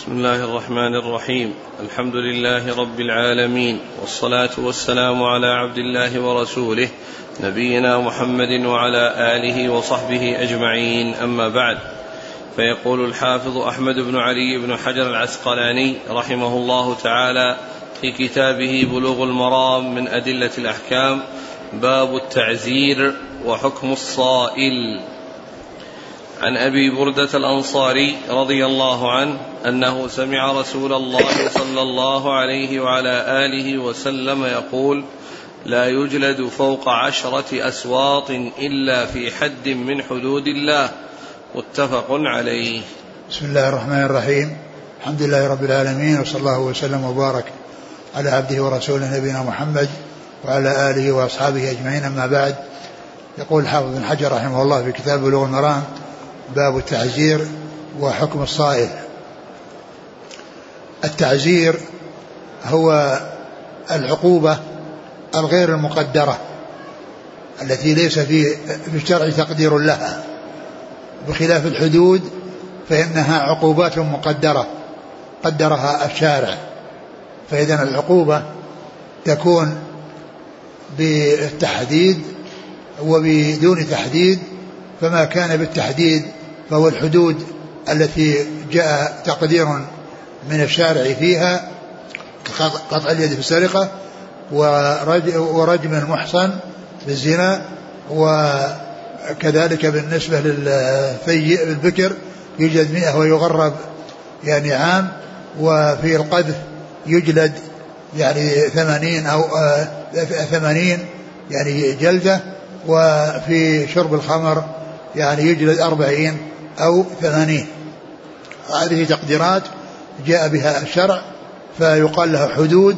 بسم الله الرحمن الرحيم. الحمد لله رب العالمين. والصلاة والسلام على عبد الله ورسوله نبينا محمد وعلى آله وصحبه أجمعين. أما بعد فيقول الحافظ أحمد بن علي بن حجر العسقلاني رحمه الله تعالى في كتابه بلوغ المرام من أدلة الأحكام باب التعزير وحكم الصائل. عن أبي بردة الأنصاري رضي الله عنه أنه سمع رسول الله صلى الله عليه وعلى آله وسلم يقول لا يجلد فوق عشرة أسواط إلا في حد من حدود الله. متفق عليه. بسم الله الرحمن الرحيم. الحمد لله رب العالمين وصلى الله وسلم وبارك على عبده ورسوله نبينا محمد وعلى آله وأصحابه أجمعين أما بعد. يقول الحافظ بن حجر رحمه الله في كتاب بلوغ المرام باب التعزير وحكم الصائل. التعزير هو العقوبة الغير المقدرة التي ليس في في الشرع تقدير لها. بخلاف الحدود فإنها عقوبات مقدرة قدرها الشارع. فإذا العقوبة تكون بالتحديد وبدون تحديد فما كان بالتحديد فهو الحدود التي جاء تقدير من الشارع فيها قطع اليد في السرقة ورجم المحصن بالزنا وكذلك بالنسبة للفيء بالبكر يوجد مئة ويغرب يعني عام وفي القذف يجلد يعني ثمانين أو ثمانين يعني جلدة وفي شرب الخمر يعني يجلد أربعين أو ثمانين. هذه تقديرات جاء بها الشرع فيقال لها حدود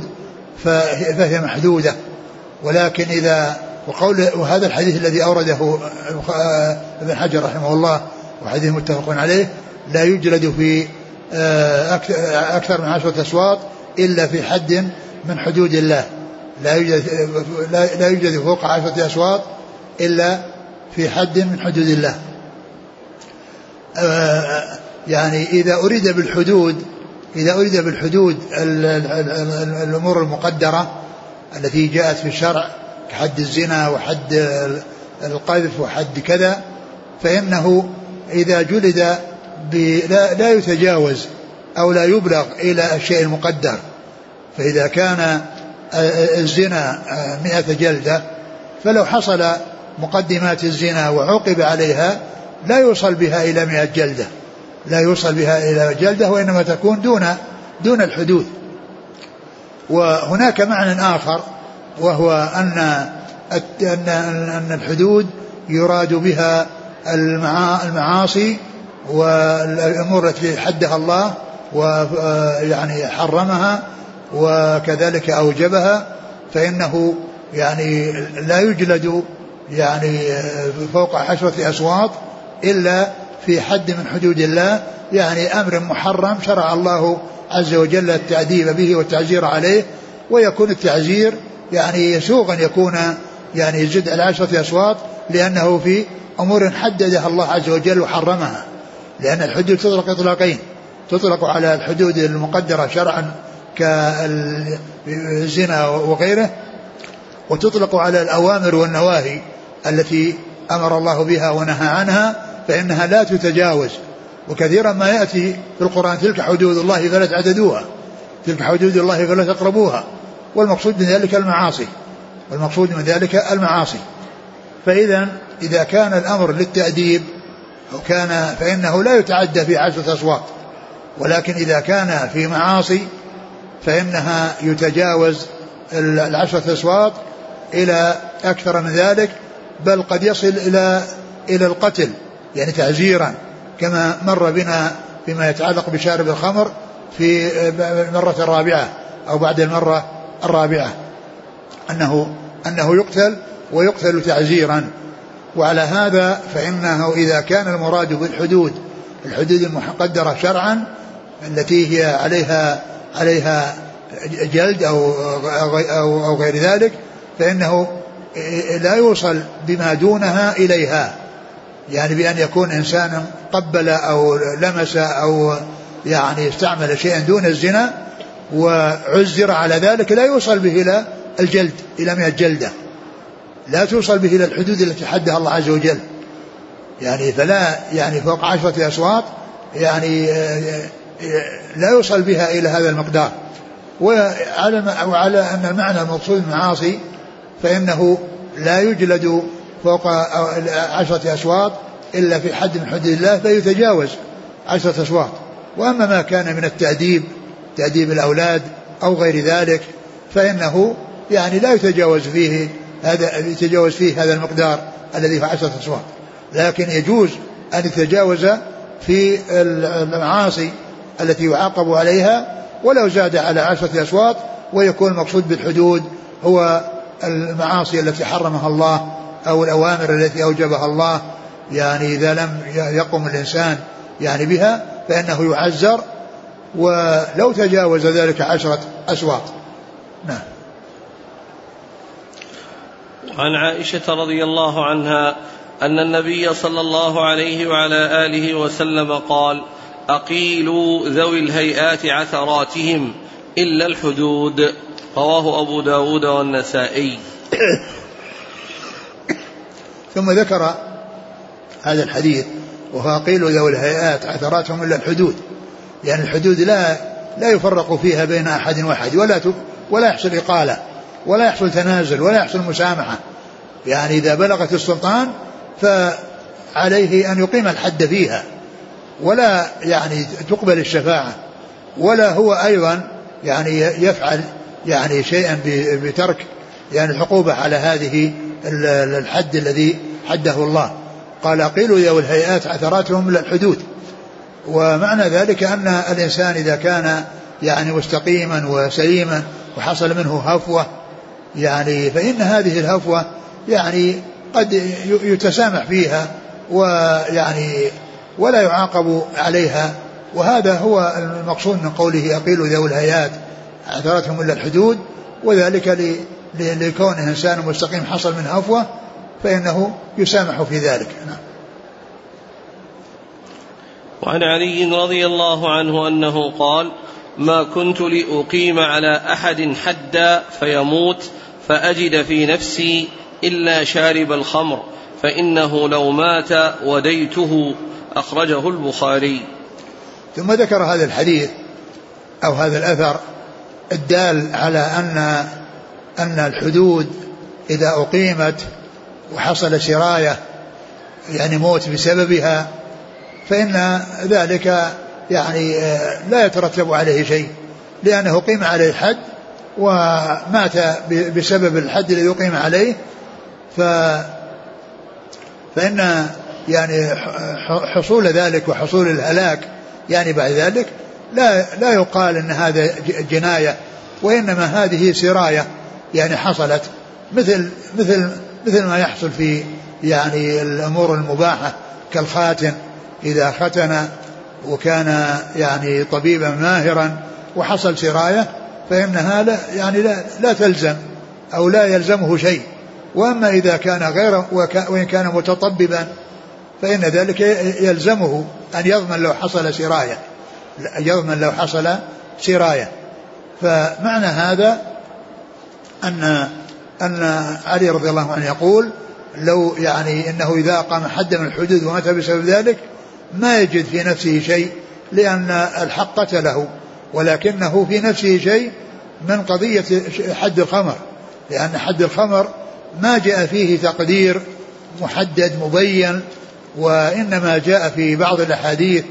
فهي محدودة. ولكن إذا وقول وهذا الحديث الذي أورده ابن حجر رحمه الله وحديث متفق عليه لا يجلد في آه، أكثر من عشرة أصوات إلا في حد من حدود الله. لا يوجد لا يوجد فوق عشرة أصوات إلا في حد من حدود الله. آه، يعني إذا أريد بالحدود إذا أريد بالحدود الأمور المقدرة التي جاءت في الشرع كحد الزنا وحد القذف وحد كذا فإنه إذا جلد لا, لا يتجاوز أو لا يبلغ إلى الشيء المقدر. فإذا كان الزنا مئة جلدة فلو حصل مقدمات الزنا وعوقب عليها لا يوصل بها إلى مئة جلدة. لا يوصل بها إلى جلدة وإنما تكون دون دون الحدود. وهناك معنى آخر وهو أن أن أن الحدود يراد بها المعاصي والأمور التي حدها الله ويعني حرمها وكذلك أوجبها فإنه يعني لا يجلد يعني فوق عشرة أصوات إلا في حد من حدود الله يعني أمر محرم شرع الله عز وجل التأديب به والتعزير عليه ويكون التعزير يعني يسوغ أن يكون يعني زد العشرة أصوات لأنه في أمور حددها الله عز وجل وحرمها. لأن الحدود تطلق إطلاقين تطلق على الحدود المقدرة شرعا كالزنا وغيره وتطلق على الأوامر والنواهي التي أمر الله بها ونهى عنها. فإنها لا تتجاوز. وكثيرا ما يأتي في القرآن تلك حدود الله فلا تعتدوها. تلك حدود الله فلا تقربوها. والمقصود من ذلك المعاصي. والمقصود من ذلك المعاصي. فإذا إذا كان الأمر للتأديب أو كان فإنه لا يتعدى في عشرة أصوات. ولكن إذا كان في معاصي فإنها يتجاوز العشرة أصوات إلى أكثر من ذلك بل قد يصل إلى إلى القتل. يعني تعزيرا كما مر بنا فيما يتعلق بشارب الخمر في المرة الرابعة أو بعد المرة الرابعة. أنه أنه يقتل ويقتل تعزيرا وعلى هذا فإنه إذا كان المراد بالحدود الحدود المقدرة شرعا التي هي عليها عليها جلد أو أو غير ذلك فإنه لا يوصل بما دونها إليها. يعني بأن يكون إنسان قبل أو لمس أو يعني استعمل شيئا دون الزنا وعزر على ذلك لا يوصل به إلى الجلد إلى مئة جلدة لا توصل به إلى الحدود التي حدها الله عز وجل. يعني فلا يعني فوق عشرة أصوات يعني لا يوصل بها إلى هذا المقدار. وعلى وعلى أن المعنى المقصود المعاصي فإنه لا يجلد فوق عشرة أشواط إلا في حد من حدود الله فيتجاوز عشرة أشواط. وأما ما كان من التأديب تأديب الأولاد أو غير ذلك فإنه يعني لا يتجاوز فيه هذا يتجاوز فيه هذا المقدار الذي في عشرة أصوات لكن يجوز أن يتجاوز في المعاصي التي يعاقب عليها ولو زاد على عشرة أصوات ويكون المقصود بالحدود هو المعاصي التي حرمها الله أو الأوامر التي أوجبها الله يعني إذا لم يقم الإنسان يعني بها فإنه يعزر ولو تجاوز ذلك عشرة أشواط. نعم. عن عائشة رضي الله عنها أن النبي صلى الله عليه وعلى آله وسلم قال أقيلوا ذوي الهيئات عثراتهم إلا الحدود. رواه أبو داود والنسائي. ثم ذكر هذا الحديث وهو أقيلوا ذوي الهيئات عثراتهم إلا الحدود يعني الحدود لا لا يفرق فيها بين أحد وأحد ولا ولا يحصل إقالة ولا يحصل تنازل ولا يحصل مسامحة. يعني إذا بلغت السلطان فعليه أن يقيم الحد فيها ولا يعني تقبل الشفاعة ولا هو أيضا يعني يفعل يعني شيئا بترك يعني العقوبة على هذه الحد الذي حده الله. قال قيلوا يا الهيئات عثراتهم للحدود ومعنى ذلك أن الإنسان إذا كان يعني مستقيما وسليما وحصل منه هفوة يعني فإن هذه الهفوة يعني قد يتسامح فيها ويعني ولا يعاقب عليها. وهذا هو المقصود من قوله أقيل ذوي الهيات اعترتهم إلا الحدود. وذلك لكونه إنسان مستقيم حصل من هفوة فإنه يسامح في ذلك. نعم. وعن علي رضي الله عنه أنه قال ما كنت لأقيم على أحد حدا فيموت فأجد في نفسي إلا شارب الخمر فإنه لو مات وديته أخرجه البخاري. ثم ذكر هذا الحديث أو هذا الأثر الدال على أن أن الحدود إذا أقيمت وحصل سرايه يعني موت بسببها فإن ذلك يعني آه، لا يترتب عليه شيء لأنه قيم عليه الحد ومات بسبب الحد الذي أقيم عليه ف فإن يعني حصول ذلك وحصول الهلاك يعني بعد ذلك لا لا يقال إن هذا جناية وإنما هذه سراية. يعني حصلت مثل مثل مثل ما يحصل في يعني الأمور المباحة كالخاتم إذا ختن وكان يعني طبيبا ماهرا وحصل سراية فإنها لا يعني لا, لا تلزم أو لا يلزمه شيء. وأما إذا كان غير وإن كان متطببا فإن ذلك يلزمه أن يضمن لو حصل سراية يضمن لو حصل سراية فمعنى هذا أن أن علي رضي الله عنه يقول لو يعني إنه إذا اقام حدا من الحدود ومات بسبب ذلك ما يجد في نفسه شيء لأن الحق قتله ولكنه في نفسه شيء من قضية حد الخمر لأن حد الخمر ما جاء فيه تقدير محدد مبين وإنما جاء في بعض الأحاديث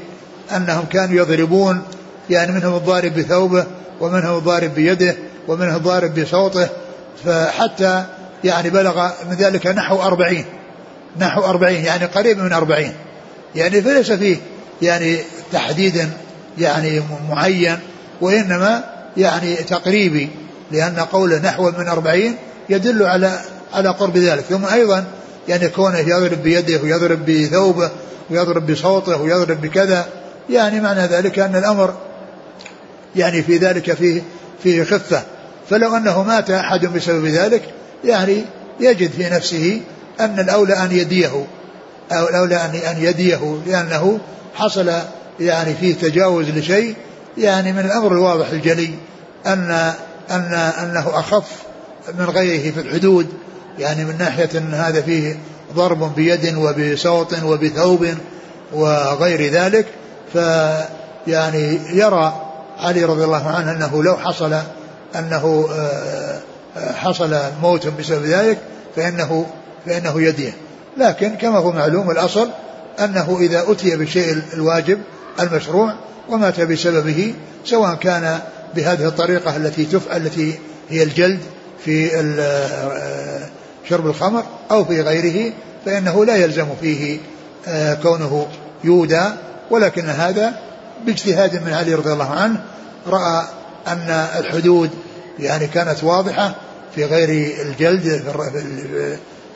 أنهم كانوا يضربون يعني منهم الضارب بثوبه ومنهم الضارب بيده ومنهم الضارب بصوته فحتى يعني بلغ من ذلك نحو أربعين نحو أربعين يعني قريب من أربعين. يعني فليس فيه يعني تحديد يعني معين وإنما يعني تقريبي لأن قوله نحو من أربعين يدل على على قرب ذلك. ثم أيضا يعني كونه يضرب بيده ويضرب بثوبه ويضرب بصوته ويضرب بكذا يعني معنى ذلك أن الأمر يعني في ذلك فيه فيه خفة. فلو أنه مات أحد بسبب ذلك يعني يجد في نفسه أن الأولى أن يديه أو الأولى أن يديه لأنه حصل يعني فيه تجاوز لشيء يعني من الأمر الواضح الجلي أن أن أنه أخف من غيره في الحدود يعني من ناحية أن هذا فيه ضرب بيد وبصوت وبثوب وغير ذلك فيعني يرى علي رضي الله عنه أنه لو حصل أنه آه، آه، حصل موت بسبب ذلك فإنه فإنه يديه لكن كما هو معلوم الأصل أنه إذا أتي بالشيء الواجب المشروع ومات بسببه سواء كان بهذه الطريقة التي تف التي هي الجلد في آه، شرب الخمر أو في غيره فإنه لا يلزم فيه كونه يودى. ولكن هذا باجتهاد من علي رضي الله عنه رأى أن الحدود يعني كانت واضحة في غير الجلد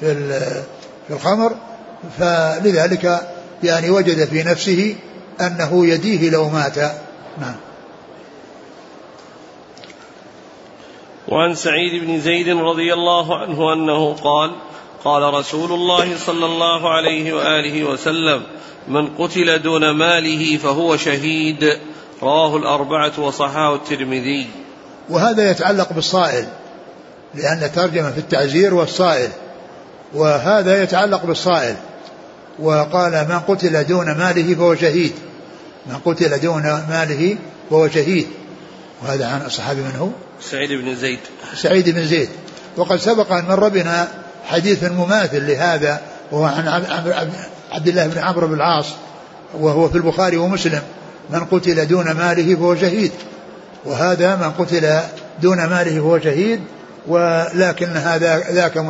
في في الخمر. فلذلك يعني وجد في نفسه أنه يديه لو مات. نعم. وعن سعيد بن زيد رضي الله عنه أنه قال قال رسول الله صلى الله عليه وآله وسلم من قتل دون ماله فهو شهيد. رواه الأربعة وصححه الترمذي. وهذا يتعلق بالصائل لأن ترجمة في التعزير والصائل. وهذا يتعلق بالصائل. وقال من قتل دون ماله فهو شهيد. من قتل دون ماله فهو شهيد. وهذا عن الصحابي من هو؟ سعيد بن زيد. سعيد بن زيد. وقد سبق أن مر بنا حديث مماثل لهذا وهو عن عبد الله بن عمرو بن العاص وهو في البخاري ومسلم. من قتل دون ماله فهو شهيد. وهذا من قتل دون ماله فهو شهيد ولكن هذا ذاك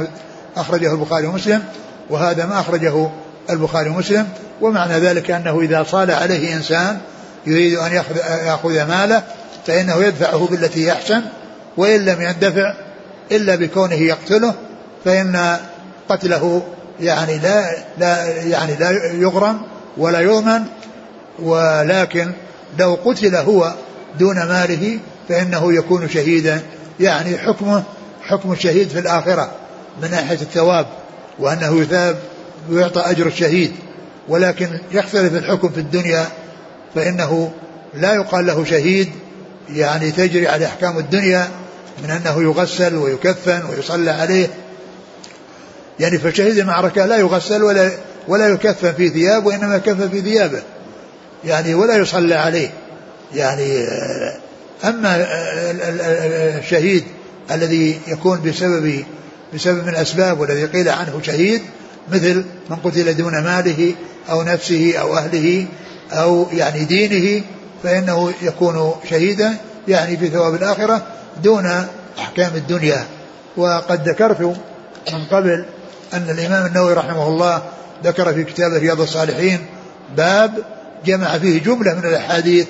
أخرجه البخاري ومسلم وهذا ما أخرجه البخاري ومسلم ومعنى ذلك أنه إذا صال عليه إنسان يريد أن يأخذ, ماله فإنه يدفعه بالتي أحسن وإن لم يندفع إلا بكونه يقتله فإن قتله يعني لا لا يعني لا يغرم ولا يؤمن ولكن لو قتل هو دون ماله فإنه يكون شهيدا. يعني حكمه حكم الشهيد في الآخرة من ناحية الثواب وأنه يثاب ويعطى أجر الشهيد. ولكن يختلف الحكم في الدنيا فإنه لا يقال له شهيد. يعني تجري على أحكام الدنيا من أنه يغسل ويكفن ويصلى عليه. يعني فشهيد المعركة لا يغسل ولا ولا يكفن في ثياب وإنما يكفن في ثيابه. يعني ولا يصلى عليه. يعني آه، أما الشهيد الذي يكون بسبب بسبب من الأسباب والذي قيل عنه شهيد مثل من قتل دون ماله أو نفسه أو أهله أو يعني دينه فإنه يكون شهيدا يعني في ثواب الآخرة دون أحكام الدنيا. وقد ذكرت من قبل أن الإمام النووي رحمه الله ذكر في كتابه رياض الصالحين باب جمع فيه جملة من الأحاديث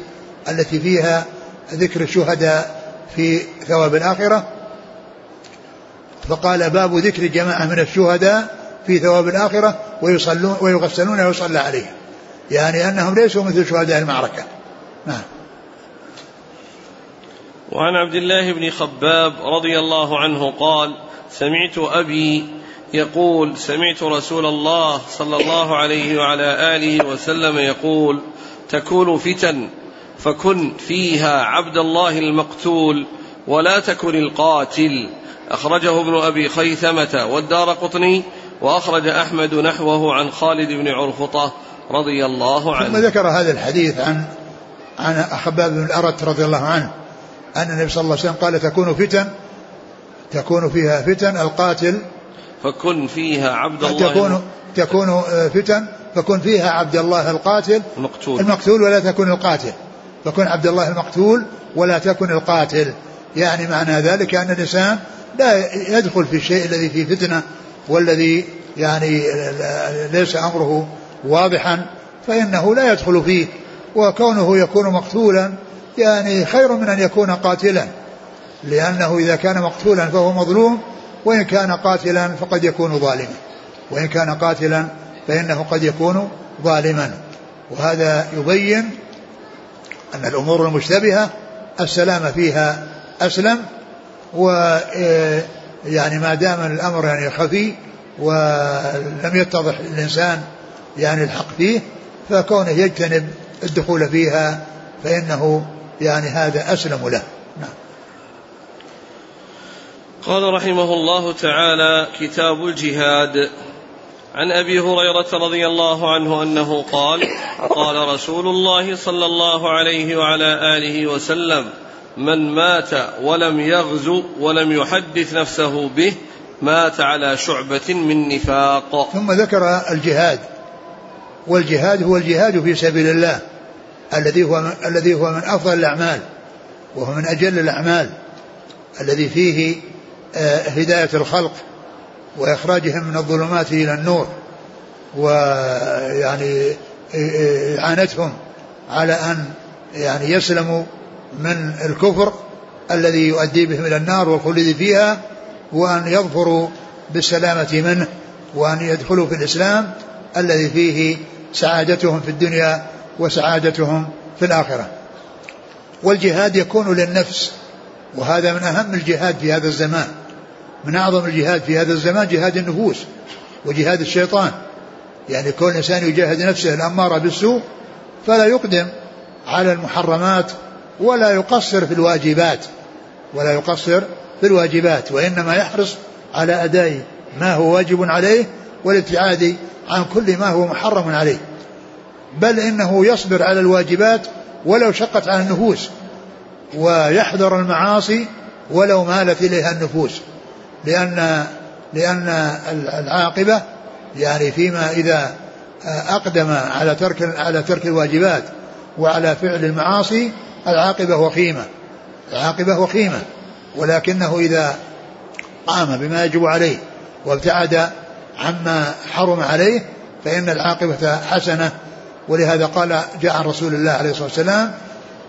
التي فيها ذكر الشهداء في ثواب الآخرة. فقال باب ذكر جماعة من الشهداء في ثواب الآخرة ويصلون ويغسلون ويصلى عليهم. يعني أنهم ليسوا مثل شهداء المعركة. نعم. وعن عبد الله بن خباب رضي الله عنه قال سمعت أبي يقول سمعت رسول الله صلى الله عليه وعلى آله وسلم يقول تكون فتن فكن فيها عبد الله المقتول ولا تكن القاتل. أخرجه ابن أبي خيثمة والدار قطني وأخرج أحمد نحوه عن خالد بن عرفطة رضي الله عنه. ثم ذكر هذا الحديث عن عن خباب بن الأرت رضي الله عنه أن النبي صلى الله عليه وسلم قال تكون فتن تكون فيها فتن القاتل فكن فيها عبد الله تكون تكون فتن فكن فيها عبد الله القاتل. المقتول. المقتول ولا تكن القاتل. فكن عبد الله المقتول ولا تكن القاتل. يعني معنى ذلك أن الإنسان لا يدخل في الشيء الذي فيه فتنة والذي يعني ليس أمره واضحا فإنه لا يدخل فيه. وكونه يكون مقتولا يعني خير من أن يكون قاتلا لأنه إذا كان مقتولا فهو مظلوم وإن كان قاتلا فقد يكون ظالما. وإن كان قاتلا فإنه قد يكون ظالما. وهذا يبين أن الأمور المشتبهة السلام فيها أسلم و يعني ما دام الأمر يعني خفي ولم يتضح الإنسان يعني الحق فيه فكونه يجتنب الدخول فيها فإنه يعني هذا أسلم له. قال رحمه الله تعالى كتاب الجهاد. عن أبي هريرة رضي الله عنه أنه قال قال رسول الله صلى الله عليه وعلى آله وسلم من مات ولم يغزو ولم يحدث نفسه به مات على شعبة من نفاق. ثم ذكر الجهاد والجهاد هو الجهاد في سبيل الله الذي هو من الذي هو من أفضل الأعمال وهو من أجل الأعمال الذي فيه آه، هداية الخلق وإخراجهم من الظلمات إلى النور ويعني إعانتهم على أن يعني يسلموا من الكفر الذي يؤدي بهم إلى النار والخلود فيها وأن يظفروا بالسلامة منه وأن يدخلوا في الإسلام الذي فيه سعادتهم في الدنيا وسعادتهم في الآخرة. والجهاد يكون للنفس وهذا من أهم الجهاد في هذا الزمان. من أعظم الجهاد في هذا الزمان جهاد النفوس وجهاد الشيطان. يعني كل إنسان يجاهد نفسه الأمارة بالسوء فلا يقدم على المحرمات ولا يقصر في الواجبات ولا يقصر في الواجبات وإنما يحرص على أداء ما هو واجب عليه والابتعاد عن كل ما هو محرم عليه. بل إنه يصبر على الواجبات ولو شقت على النفوس ويحذر المعاصي ولو مالت إليها النفوس. لأن لأن العاقبة يعني فيما إذا أقدم على ترك على ترك الواجبات وعلى فعل المعاصي العاقبة وخيمه العاقبة وخيمه ولكنه إذا قام بما يجب عليه وابتعد عما حرم عليه فإن العاقبة حسنة. ولهذا قال جاء عن رسول الله عليه الصلاة والسلام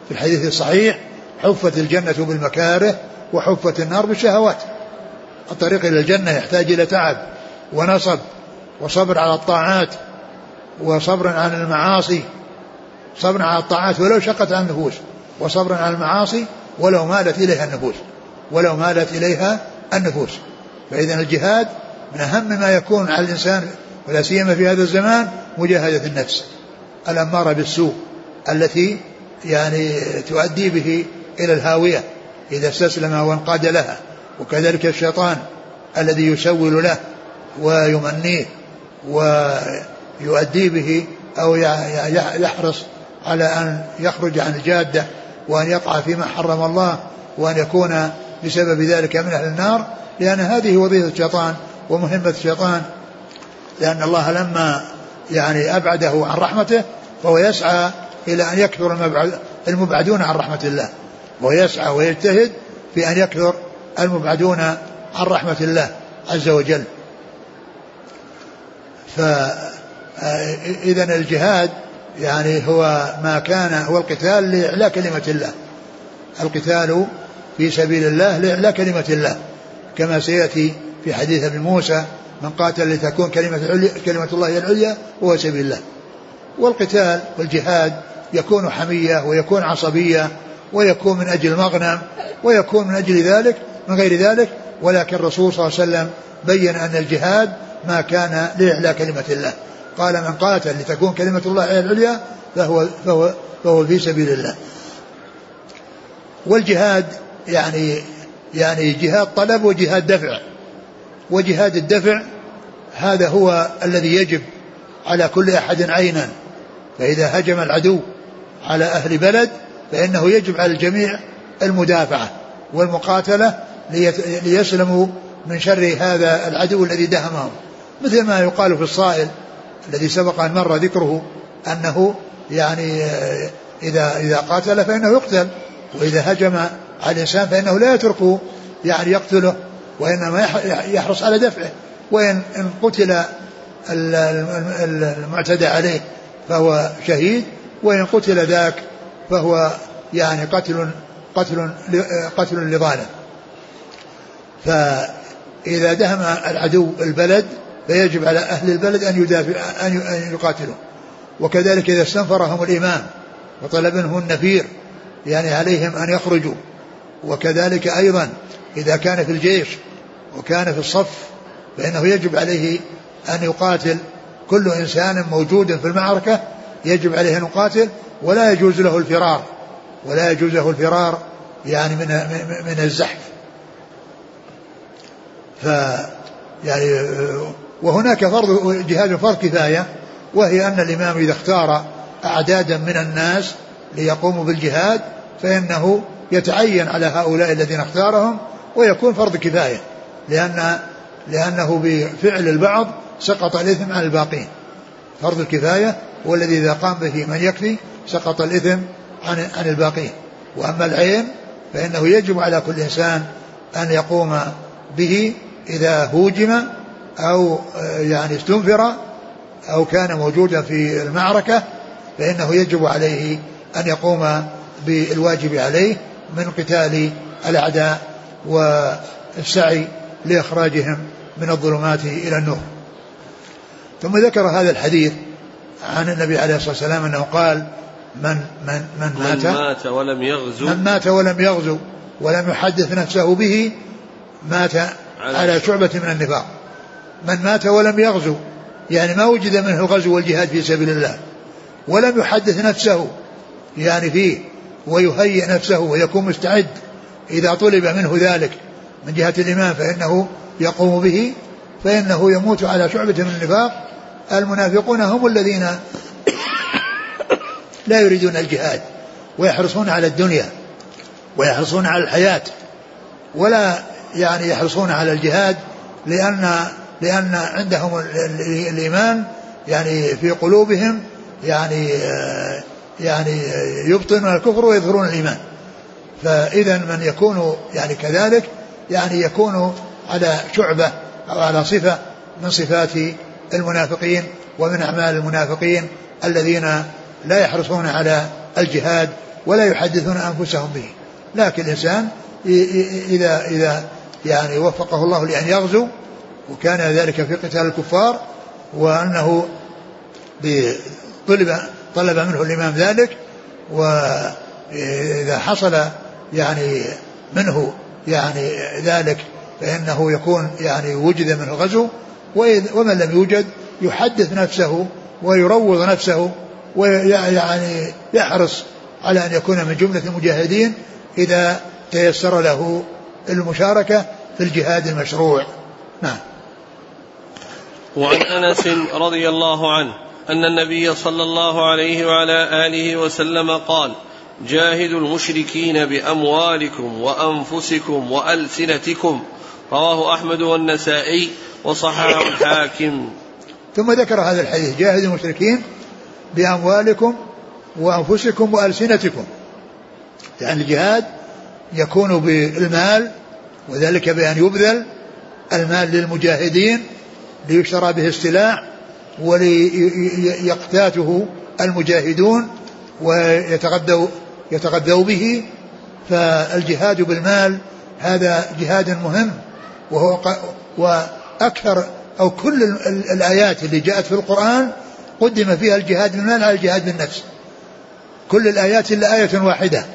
في الحديث الصحيح حفت الجنة بالمكاره وحفت النار بالشهوات. الطريق إلى الجنة يحتاج إلى تعب ونصب وصبر على الطاعات وصبر عن المعاصي صبر على الطاعات ولو شقت على النفوس وصبر على المعاصي ولو مالت إليها النفوس ولو مالت إليها النفوس. فإذا الجهاد من أهم ما يكون على الإنسان ولا سيما في هذا الزمان مجاهدة النفس الأمارة بالسوء التي يعني تؤدي به إلى الهاوية إذا استسلم وانقاد لها. وكذلك الشيطان الذي يسول له ويمنيه ويؤدي به أو يحرص على أن يخرج عن الجادة وأن يقع فيما حرم الله وأن يكون بسبب ذلك من أهل النار لأن هذه وظيفة الشيطان ومهمة الشيطان لأن الله لما يعني أبعده عن رحمته فهو يسعى إلى أن يكثر المبعدون عن رحمة الله وهو يسعى ويجتهد في أن يكثر المبعدون عن رحمة الله عز وجل. فإذا الجهاد يعني هو ما كان هو القتال لإعلاء كلمة الله. القتال في سبيل الله لإعلاء كلمة الله. كما سيأتي في حديث ابن موسى من قاتل لتكون كلمة, كلمة الله هي العليا وهو سبيل الله. والقتال والجهاد يكون حمية ويكون عصبية ويكون من أجل مغنم ويكون من أجل ذلك من غير ذلك ولكن الرسول صلى الله عليه وسلم بين أن الجهاد ما كان لإعلاء كلمة الله. قال من قاتل لتكون كلمة الله هي العليا فهو, فهو, فهو في سبيل الله. والجهاد يعني يعني جهاد طلب وجهاد دفع. وجهاد الدفع هذا هو الذي يجب على كل أحد عينا. فإذا هجم العدو على أهل بلد فإنه يجب على الجميع المدافعة والمقاتلة ليسلموا من شر هذا العدو الذي دهمهم. مثل ما يقال في الصائل الذي سبق أن مر ذكره أنه يعني اذا إذا قاتل فإنه يقتل وإذا هجم على الإنسان فإنه لا يتركه يعني يقتله وإنما يحرص على دفعه. وإن إن قتل المعتدى عليه فهو شهيد وإن قتل ذاك فهو يعني قتل قتل قتل لظالم فإذا دهم العدو البلد فيجب على أهل البلد أن يدافع أن يقاتلوا وكذلك إذا استنفرهم الإمام وطلب منه النفير يعني عليهم أن يخرجوا. وكذلك أيضا إذا كان في الجيش وكان في الصف فإنه يجب عليه أن يقاتل. كل إنسان موجود في المعركة يجب عليه أن يقاتل ولا يجوز له الفرار. ولا يجوز له الفرار يعني من من الزحف. ف يعني وهناك فرض جهاد فرض كفاية وهي أن الإمام إذا اختار أعدادا من الناس ليقوموا بالجهاد فإنه يتعين على هؤلاء الذين اختارهم ويكون فرض كفاية لأن لأنه بفعل البعض سقط الإثم عن الباقين. فرض الكفاية هو الذي إذا قام به من يكفي سقط الإثم عن عن الباقين. وأما العين فإنه يجب على كل إنسان أن يقوم به إذا هوجم أو يعني استنفر أو كان موجودا في المعركة فإنه يجب عليه أن يقوم بالواجب عليه من قتال الأعداء والسعي لإخراجهم من الظلمات إلى النور. ثم ذكر هذا الحديث عن النبي عليه الصلاة والسلام أنه قال من من من مات؟ من مات ولم يغزو. من مات ولم يغزو ولم يحدث نفسه به مات على شعبة من النفاق. من مات ولم يغزو يعني ما وجد منه الغزو والجهاد في سبيل الله. ولم يحدث نفسه يعني فيه ويهيئ نفسه ويكون مستعد. إذا طلب منه ذلك من جهة الإمام فإنه يقوم به فإنه يموت على شعبة من النفاق. المنافقون هم الذين لا يريدون الجهاد ويحرصون على الدنيا ويحرصون على الحياة ولا يعني يحرصون على الجهاد لأن لأن عندهم الإيمان يعني في قلوبهم يعني يعني يبطنون الكفر ويظهرون الإيمان. فإذا من يكون يعني كذلك يعني يكون على شعبة أو على صفة من صفات المنافقين ومن أعمال المنافقين الذين لا يحرصون على الجهاد ولا يحدثون أنفسهم به. لكن الإنسان إذا إذا يعني وفقه الله لأن يغزو وكان ذلك في قتال الكفار وأنه طلب طلب منه الإمام ذلك وإذا حصل يعني منه يعني ذلك فإنه يكون يعني وجد منه غزو ومن لم يوجد يحدث نفسه ويروض نفسه ويعني يحرص على أن يكون من جملة المجاهدين إذا تيسر له المشاركة في الجهاد المشروع. نعم. وعن أنس رضي الله عنه أن النبي صلى الله عليه وعلى آله وسلم قال جاهدوا المشركين بأموالكم وأنفسكم وألسنتكم. رواه أحمد والنسائي وصححه الحاكم. ثم ذكر هذا الحديث جاهدوا المشركين بأموالكم وأنفسكم وألسنتكم. يعني الجهاد يكون بالمال وذلك بأن يبذل المال للمجاهدين ليشترى به السلاح وليقتاته المجاهدون ويتغذوا يتغذوا به. فالجهاد بالمال هذا جهاد مهم وهو وأكثر أو كل الآيات اللي جاءت في القرآن قدم فيها الجهاد بالمال على الجهاد بالنفس. كل الآيات إلا آية واحدة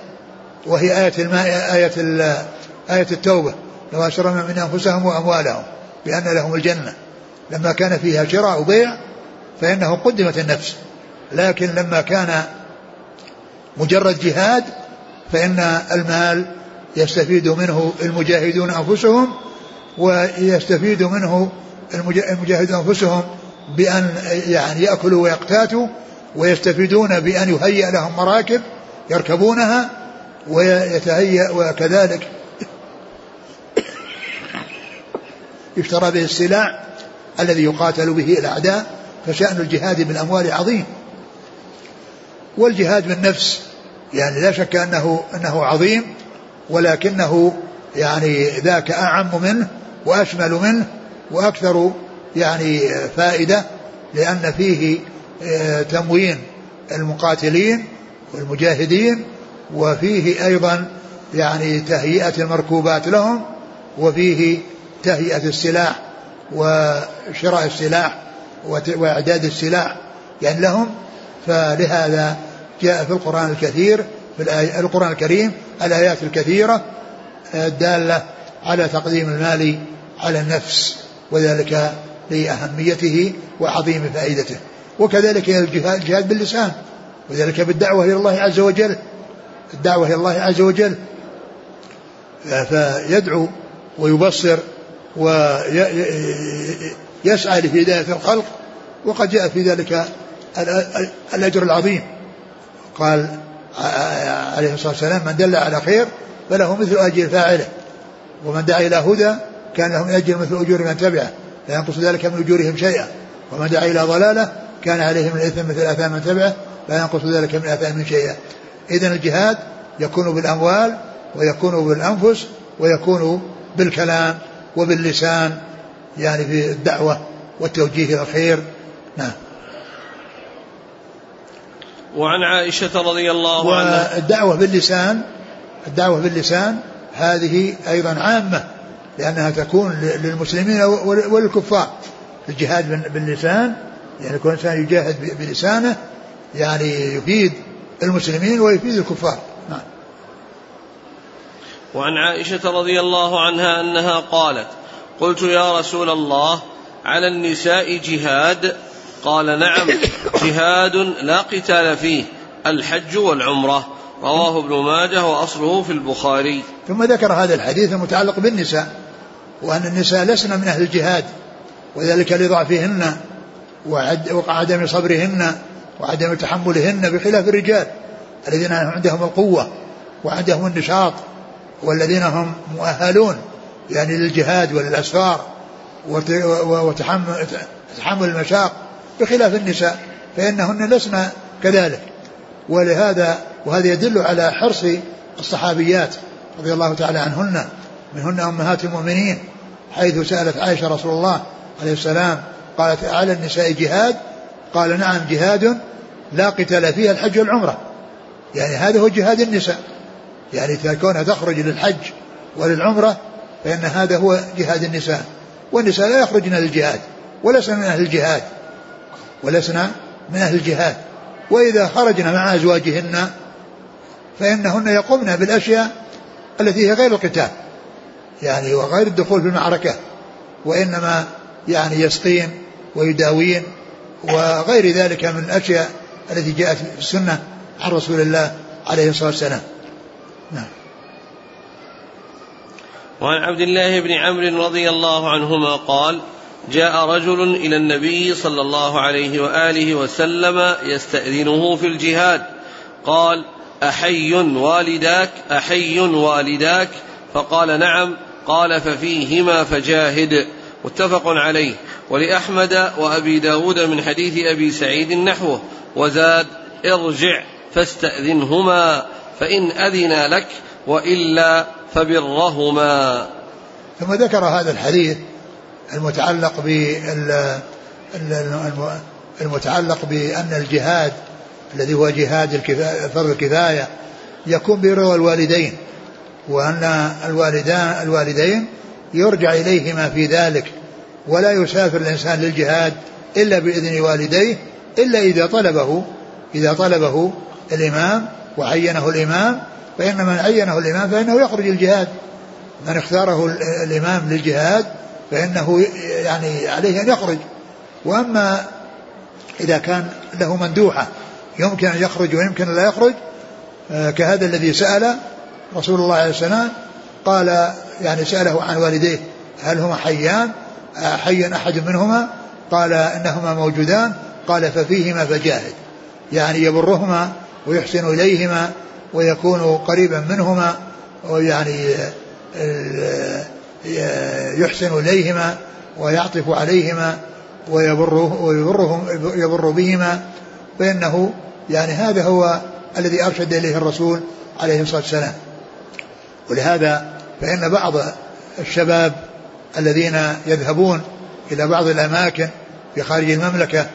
وهي الماء آية آية التوبة. لو أشرنا من أنفسهم وأموالهم بأن لهم الجنة. لما كان فيها شراء وبيع فإنه قدمت النفس. لكن لما كان مجرد جهاد فإن المال يستفيد منه المجاهدون أنفسهم ويستفيد منه المجاهدون أنفسهم بأن يعني يأكلوا ويقتاتوا ويستفيدون بأن يهيأ لهم مراكب يركبونها ويتهيأ وكذلك يشترى به السلاح الذي يقاتل به الأعداء فشأن الجهاد بالأموال عظيم. والجهاد بالنفس يعني لا شك أنه أنه عظيم ولكنه يعني ذاك أعم منه وأشمل منه وأكثر يعني فائدة لأن فيه آه، تموين المقاتلين والمجاهدين وفيه أيضا يعني تهيئة المركوبات لهم وفيه تهيئة السلاح وشراء السلاح وإعداد السلاح يعني لهم فلهذا جاء في القرآن الكثير في القرآن الكريم الآيات الكثيرة الدالة على تقديم المال على النفس وذلك لأهميته وعظيم فائدته. وكذلك الجهاد باللسان وذلك بالدعوة إلى الله عز وجل الدعوة إلى الله عز وجل. فيدعو ويبصر ويسعى لهداية الخلق وقد جاء في ذلك الأجر العظيم. قال عليه الصلاة والسلام من دل على خير فله مثل أجر فاعله ومن دعا إلى هدى كان له أجر مثل أجور من تبعه لا ينقص ذلك من أجورهم شيئا ومن دعا إلى ضلالة كان عليه من الإثم مثل آثام من تبعه لا ينقص ذلك من آثام شيئا. إذا الجهاد يكون بالأموال ويكون بالأنفس ويكون بالكلام. وباللسان يعني في الدعوة والتوجيه إلى الخير. نعم. وعن عائشة رضي الله عنها. والدعوة باللسان الدعوة باللسان هذه أيضا عامة لأنها تكون للمسلمين وللكفار الجهاد باللسان يعني كل إنسان يجاهد بلسانه يعني يفيد المسلمين ويفيد الكفار. وعن عائشة رضي الله عنها أنها قالت قلت يا رسول الله على النساء جهاد؟ قال نعم جهاد لا قتال فيه الحج والعمرة. رواه ابن ماجه وأصله في البخاري. ثم ذكر هذا الحديث المتعلق بالنساء وأن النساء لسن من أهل الجهاد وذلك لضعفهن وعدم صبرهن وعدم تحملهن بخلاف الرجال الذين عندهم القوة وعندهم النشاط. والذين هم مؤهلون يعني للجهاد وللأسفار وتحمل تحمل المشاق بخلاف النساء فإنهن لسن كذلك. ولهذا وهذا يدل على حرص الصحابيات رضي الله تعالى عنهن منهن أمهات المؤمنين حيث سألت عائشة رسول الله عليه السلام قالت على النساء جهاد؟ قال نعم جهاد لا قتال فيها الحج والعمرة. يعني هذا هو جهاد النساء. يعني كونها تخرج للحج وللعمرة فإن هذا هو جهاد النساء والنساء لا يخرجن للجهاد ولسنا من أهل الجهاد ولسنا من أهل الجهاد وإذا خرجنا مع أزواجهن فإنهن يقمن بالأشياء التي هي غير القتال يعني وغير الدخول في المعركة وإنما يعني يسقين ويداوين وغير ذلك من الأشياء التي جاءت في السنة عن رسول الله عليه الصلاة والسلام. نعم. وعن عبد الله بن عمرو رضي الله عنهما قال جاء رجل إلى النبي صلى الله عليه وآله وسلم يستأذنه في الجهاد. قال أحي والداك أحي والداك. فقال نعم. قال ففيهما فجاهد. متفق عليه. ولأحمد وأبي داود من حديث أبي سعيد نحوه. وزاد ارجع فاستأذنهما. فإن أذن لك وإلا فبرهما. ثم ذكر هذا الحديث المتعلق المتعلق بأن الجهاد الذي هو جهاد فرض الكفاية يكون برضا الوالدين وأن الوالدان الوالدين يرجع إليهما في ذلك ولا يسافر الإنسان للجهاد إلا بإذن والديه إلا إذا طلبه إذا طلبه الإمام وعينه الإمام فإن من عينه الإمام فإنه يخرج الجهاد. من اختاره الإمام للجهاد فإنه يعني عليه أن يخرج. وأما إذا كان له مندوحة يمكن أن يخرج ويمكن أن لا يخرج آه، كهذا الذي سأل رسول الله عليه السلام قال يعني سأله عن والديه هل هما حيان؟ حي أحد منهما؟ قال إنهما موجودان. قال ففيهما فجاهد. يعني يبرهما ويحسن إليهما ويكون قريبا منهما ويعني يحسن إليهما ويعطف عليهما ويبره ويبرهم يبر بهما فإنه يعني هذا هو الذي أرشد إليه الرسول عليه الصلاة والسلام. ولهذا فإن بعض الشباب الذين يذهبون إلى بعض الأماكن في خارج المملكة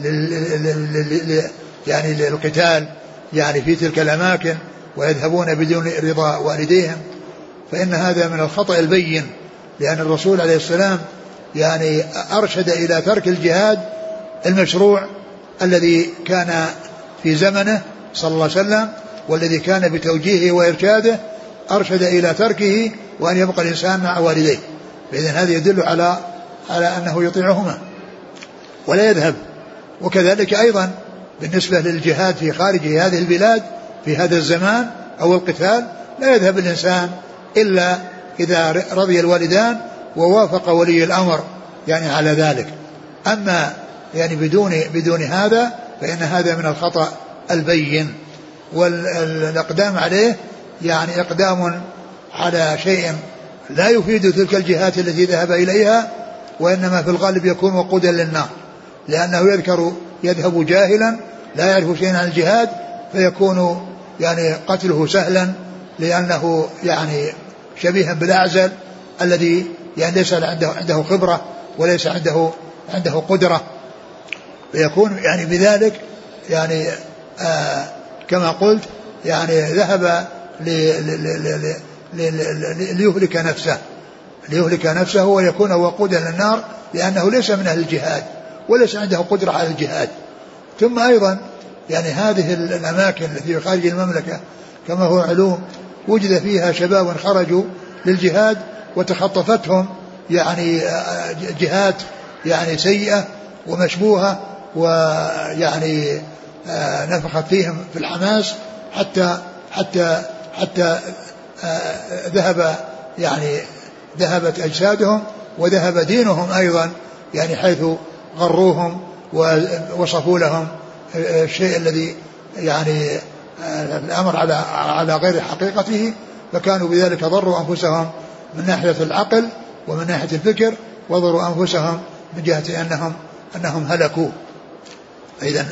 لل يعني للقتال يعني في تلك الأماكن ويذهبون بدون رضا والديهم فإن هذا من الخطأ البين لأن الرسول عليه السلام يعني أرشد إلى ترك الجهاد المشروع الذي كان في زمنه صلى الله عليه وسلم والذي كان بتوجيهه وإرشاده أرشد إلى تركه وأن يبقى الإنسان مع والديه. فإذا هذا يدل على على أنه يطيعهما ولا يذهب. وكذلك أيضا بالنسبة للجهاد في خارج هذه البلاد في هذا الزمان أو القتال لا يذهب الإنسان إلا إذا رضي الوالدان ووافق ولي الأمر يعني على ذلك. أما يعني بدون بدون هذا فإن هذا من الخطأ البين. والإقدام عليه يعني إقدام على شيء لا يفيد تلك الجهات التي ذهب إليها وإنما في الغالب يكون وقودا للنار لأنه يذكر يذهب جاهلا لا يعرف شيئا عن الجهاد فيكون يعني قتله سهلا لأنه يعني شبيها بالأعزل الذي يعني ليس عنده عنده خبرة وليس عنده عنده قدرة فيكون يعني بذلك يعني آه كما قلت يعني ذهب ليهلك نفسه ليهلك نفسه ويكون وقودا للنار لأنه ليس من أهل الجهاد وليس عنده قدرة على الجهاد. ثم أيضا يعني هذه الأماكن التي خارج المملكة كما هو علوم وجد فيها شباب خرجوا للجهاد وتخطفتهم يعني جهات يعني سيئة ومشبوهة ويعني آه، نفخت فيهم في الحماس حتى حتى حتى آه، ذهب يعني ذهبت أجسادهم وذهب دينهم أيضا يعني حيث غروهم ووصفوا لهم الشيء الذي يعني آه، الأمر على على غير حقيقته فكانوا بذلك ضروا أنفسهم من ناحية العقل ومن ناحية الفكر وضروا أنفسهم من جهة أنهم أنهم هلكوا. إذا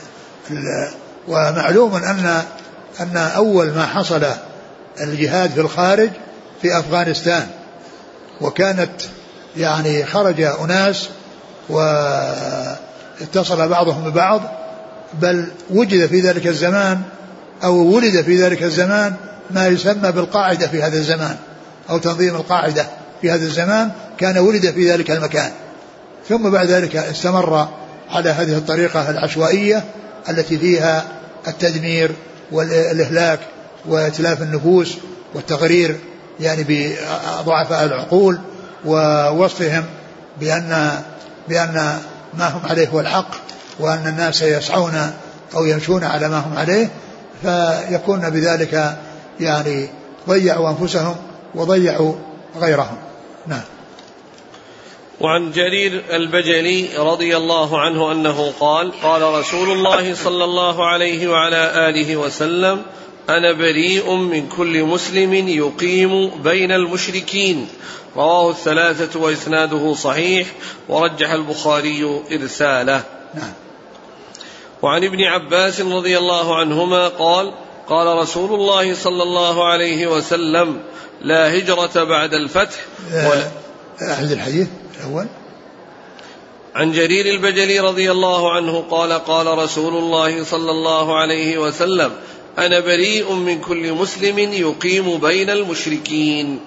ومعلوم أن أن أول ما حصل الجهاد في الخارج في أفغانستان وكانت يعني خرج أناس واتصل بعضهم ببعض بل وجد في ذلك الزمان أو ولد في ذلك الزمان ما يسمى بالقاعدة في هذا الزمان أو تنظيم القاعدة في هذا الزمان كان ولد في ذلك المكان. ثم بعد ذلك استمر على هذه الطريقة العشوائية التي فيها التدمير والإهلاك وإتلاف النفوس والتغرير يعني بضعفاء العقول ووصفهم بأن بأن ما هم عليه هو الحق وأن الناس يسعون أو يمشون على ما هم عليه فيكون بذلك يعني ضيعوا أنفسهم وضيعوا غيرهم. نعم. وعن جرير البجلي رضي الله عنه أنه قال قال رسول الله صلى الله عليه وعلى آله وسلم أنا بريء من كل مسلم يقيم بين المشركين. رواه الثلاثة وإسناده صحيح ورجح البخاري إرساله. نعم. وعن ابن عباس رضي الله عنهما قال قال رسول الله صلى الله عليه وسلم لا هجرة بعد الفتح. ولا أحد الحديث الأول؟ عن جرير البجلي رضي الله عنه قال قال رسول الله صلى الله عليه وسلم أنا بريء من كل مسلم يقيم بين المشركين.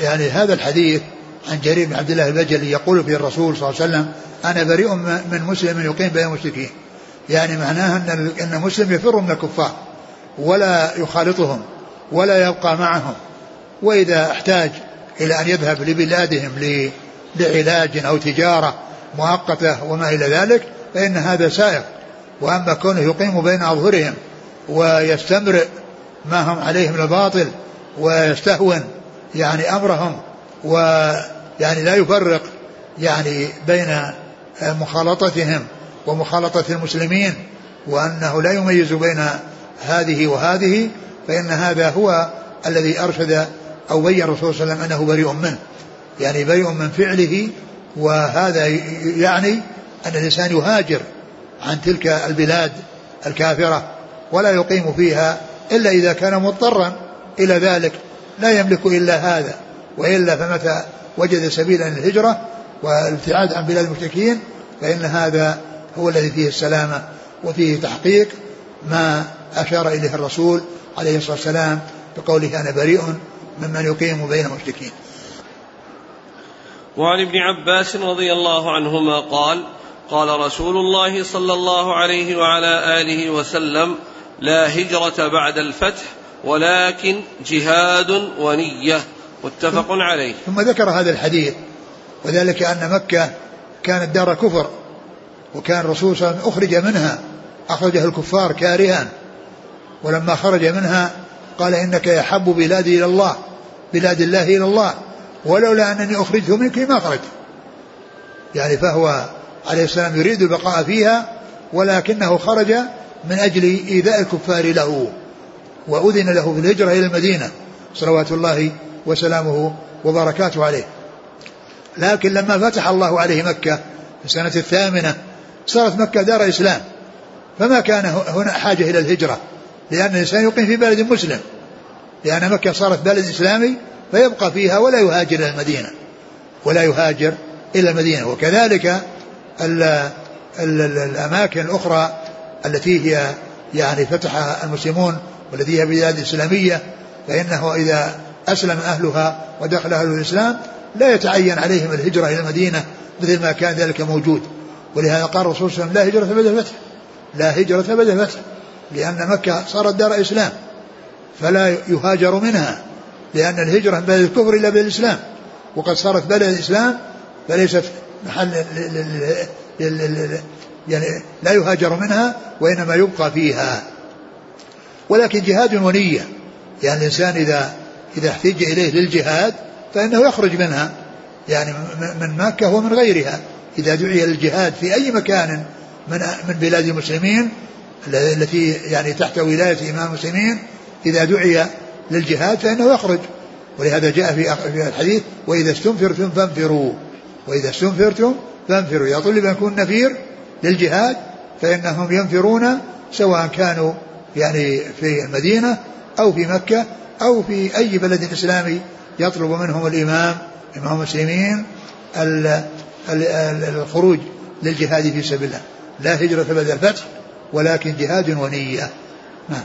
يعني هذا الحديث عن جرير بن عبد الله البجلي يقول في الرسول صلى الله عليه وسلم أنا بريء من مسلم يقيم بين المشركين. يعني معناها أن أن مسلم يفر من الكفار ولا يخالطهم ولا يبقى معهم وإذا احتاج إلى أن يذهب لبلادهم لعلاج أو تجارة مؤقتة وما إلى ذلك فإن هذا سائق. وأما كونه يقيم بين أظهرهم ويستمرئ ما هم عليه من الباطل ويستهون يعني أمرهم ويعني لا يفرق يعني بين مخالطتهم ومخالطة المسلمين وأنه لا يميز بين هذه وهذه فإن هذا هو الذي أرشد أو بين الرسول صلى الله عليه وسلم أنه بريء منه. يعني بريء من فعله وهذا يعني أن الإنسان يهاجر عن تلك البلاد الكافرة. ولا يقيم فيها إلا إذا كان مضطرا إلى ذلك. لا يملك إلا هذا وإلا فمتى وجد سبيلا للهجرة والابتعاد عن بلاد المشركين فإن هذا هو الذي فيه السلامة وفيه تحقيق ما أشار إليه الرسول عليه الصلاة والسلام بقوله أنا بريء ممن يقيم بين المشركين. وعن ابن عباس رضي الله عنهما قال قال رسول الله صلى الله عليه وعلى آله وسلم لا هجرة بعد الفتح ولكن جهاد ونية. متفق عليه. ثم ذكر هذا الحديث وذلك أن مكة كانت دار كفر وكان الرسول صلى الله عليه وسلم أخرج منها أخرجه الكفار كارها. ولما خرج منها قال إنك يحب بلادي إلى الله بلاد الله إلى الله ولولا أنني أخرجت منك ما خرجت. يعني فهو عليه السلام يريد البقاء فيها ولكنه خرج من أجل إيذاء الكفار له وأذن له في الهجرة إلى المدينة صلوات الله وسلامه وبركاته عليه. لكن لما فتح الله عليه مكة في السنة الثامنة صارت مكة دار إسلام فما كان هنا حاجة إلى الهجرة لأن الإنسان يقيم في بلد مسلم. لأن مكة صارت بلد إسلامي فيبقى فيها ولا يهاجر إلى المدينة ولا يهاجر إلى المدينة. وكذلك ال ال الأماكن الأخرى التي هي يعني فتحها المسلمون والتي هي بلاد إسلامية فإنه إذا أسلم أهلها ودخل أهل الإسلام لا يتعين عليهم الهجرة إلى المدينة مثل ما كان ذلك موجود. ولهذا قال الرسول صلى الله عليه وسلم لا هجرة بعد الفتح لا هجرة بعد الفتح لأن مكة صارت دار إسلام فلا يهاجر منها لأن الهجرة من بلد الكفر إلى بلد الإسلام. وقد صارت بلد الإسلام فليست محل يعني لا يهاجر منها وإنما يبقى فيها. ولكن جهاد ونية. يعني الإنسان إذا إذا احتج إليه للجهاد فإنه يخرج منها. يعني من مكة ومن غيرها. إذا دعي للجهاد في أي مكان من من بلاد المسلمين التي يعني تحت ولاية إمام المسلمين إذا دعي للجهاد فإنه يخرج. ولهذا جاء في الحديث وإذا استنفرتم فانفروا. وإذا استنفرتم فانفروا. إذا طلب أن يكون نفير للجهاد فإنهم ينفرون سواء كانوا يعني في المدينة أو في مكة أو في أي بلد إسلامي يطلب منهم الإمام إمام المسلمين الخروج للجهاد في سبيل الله. لا هجرة بعد الفتح ولكن جهاد ونية. نعم.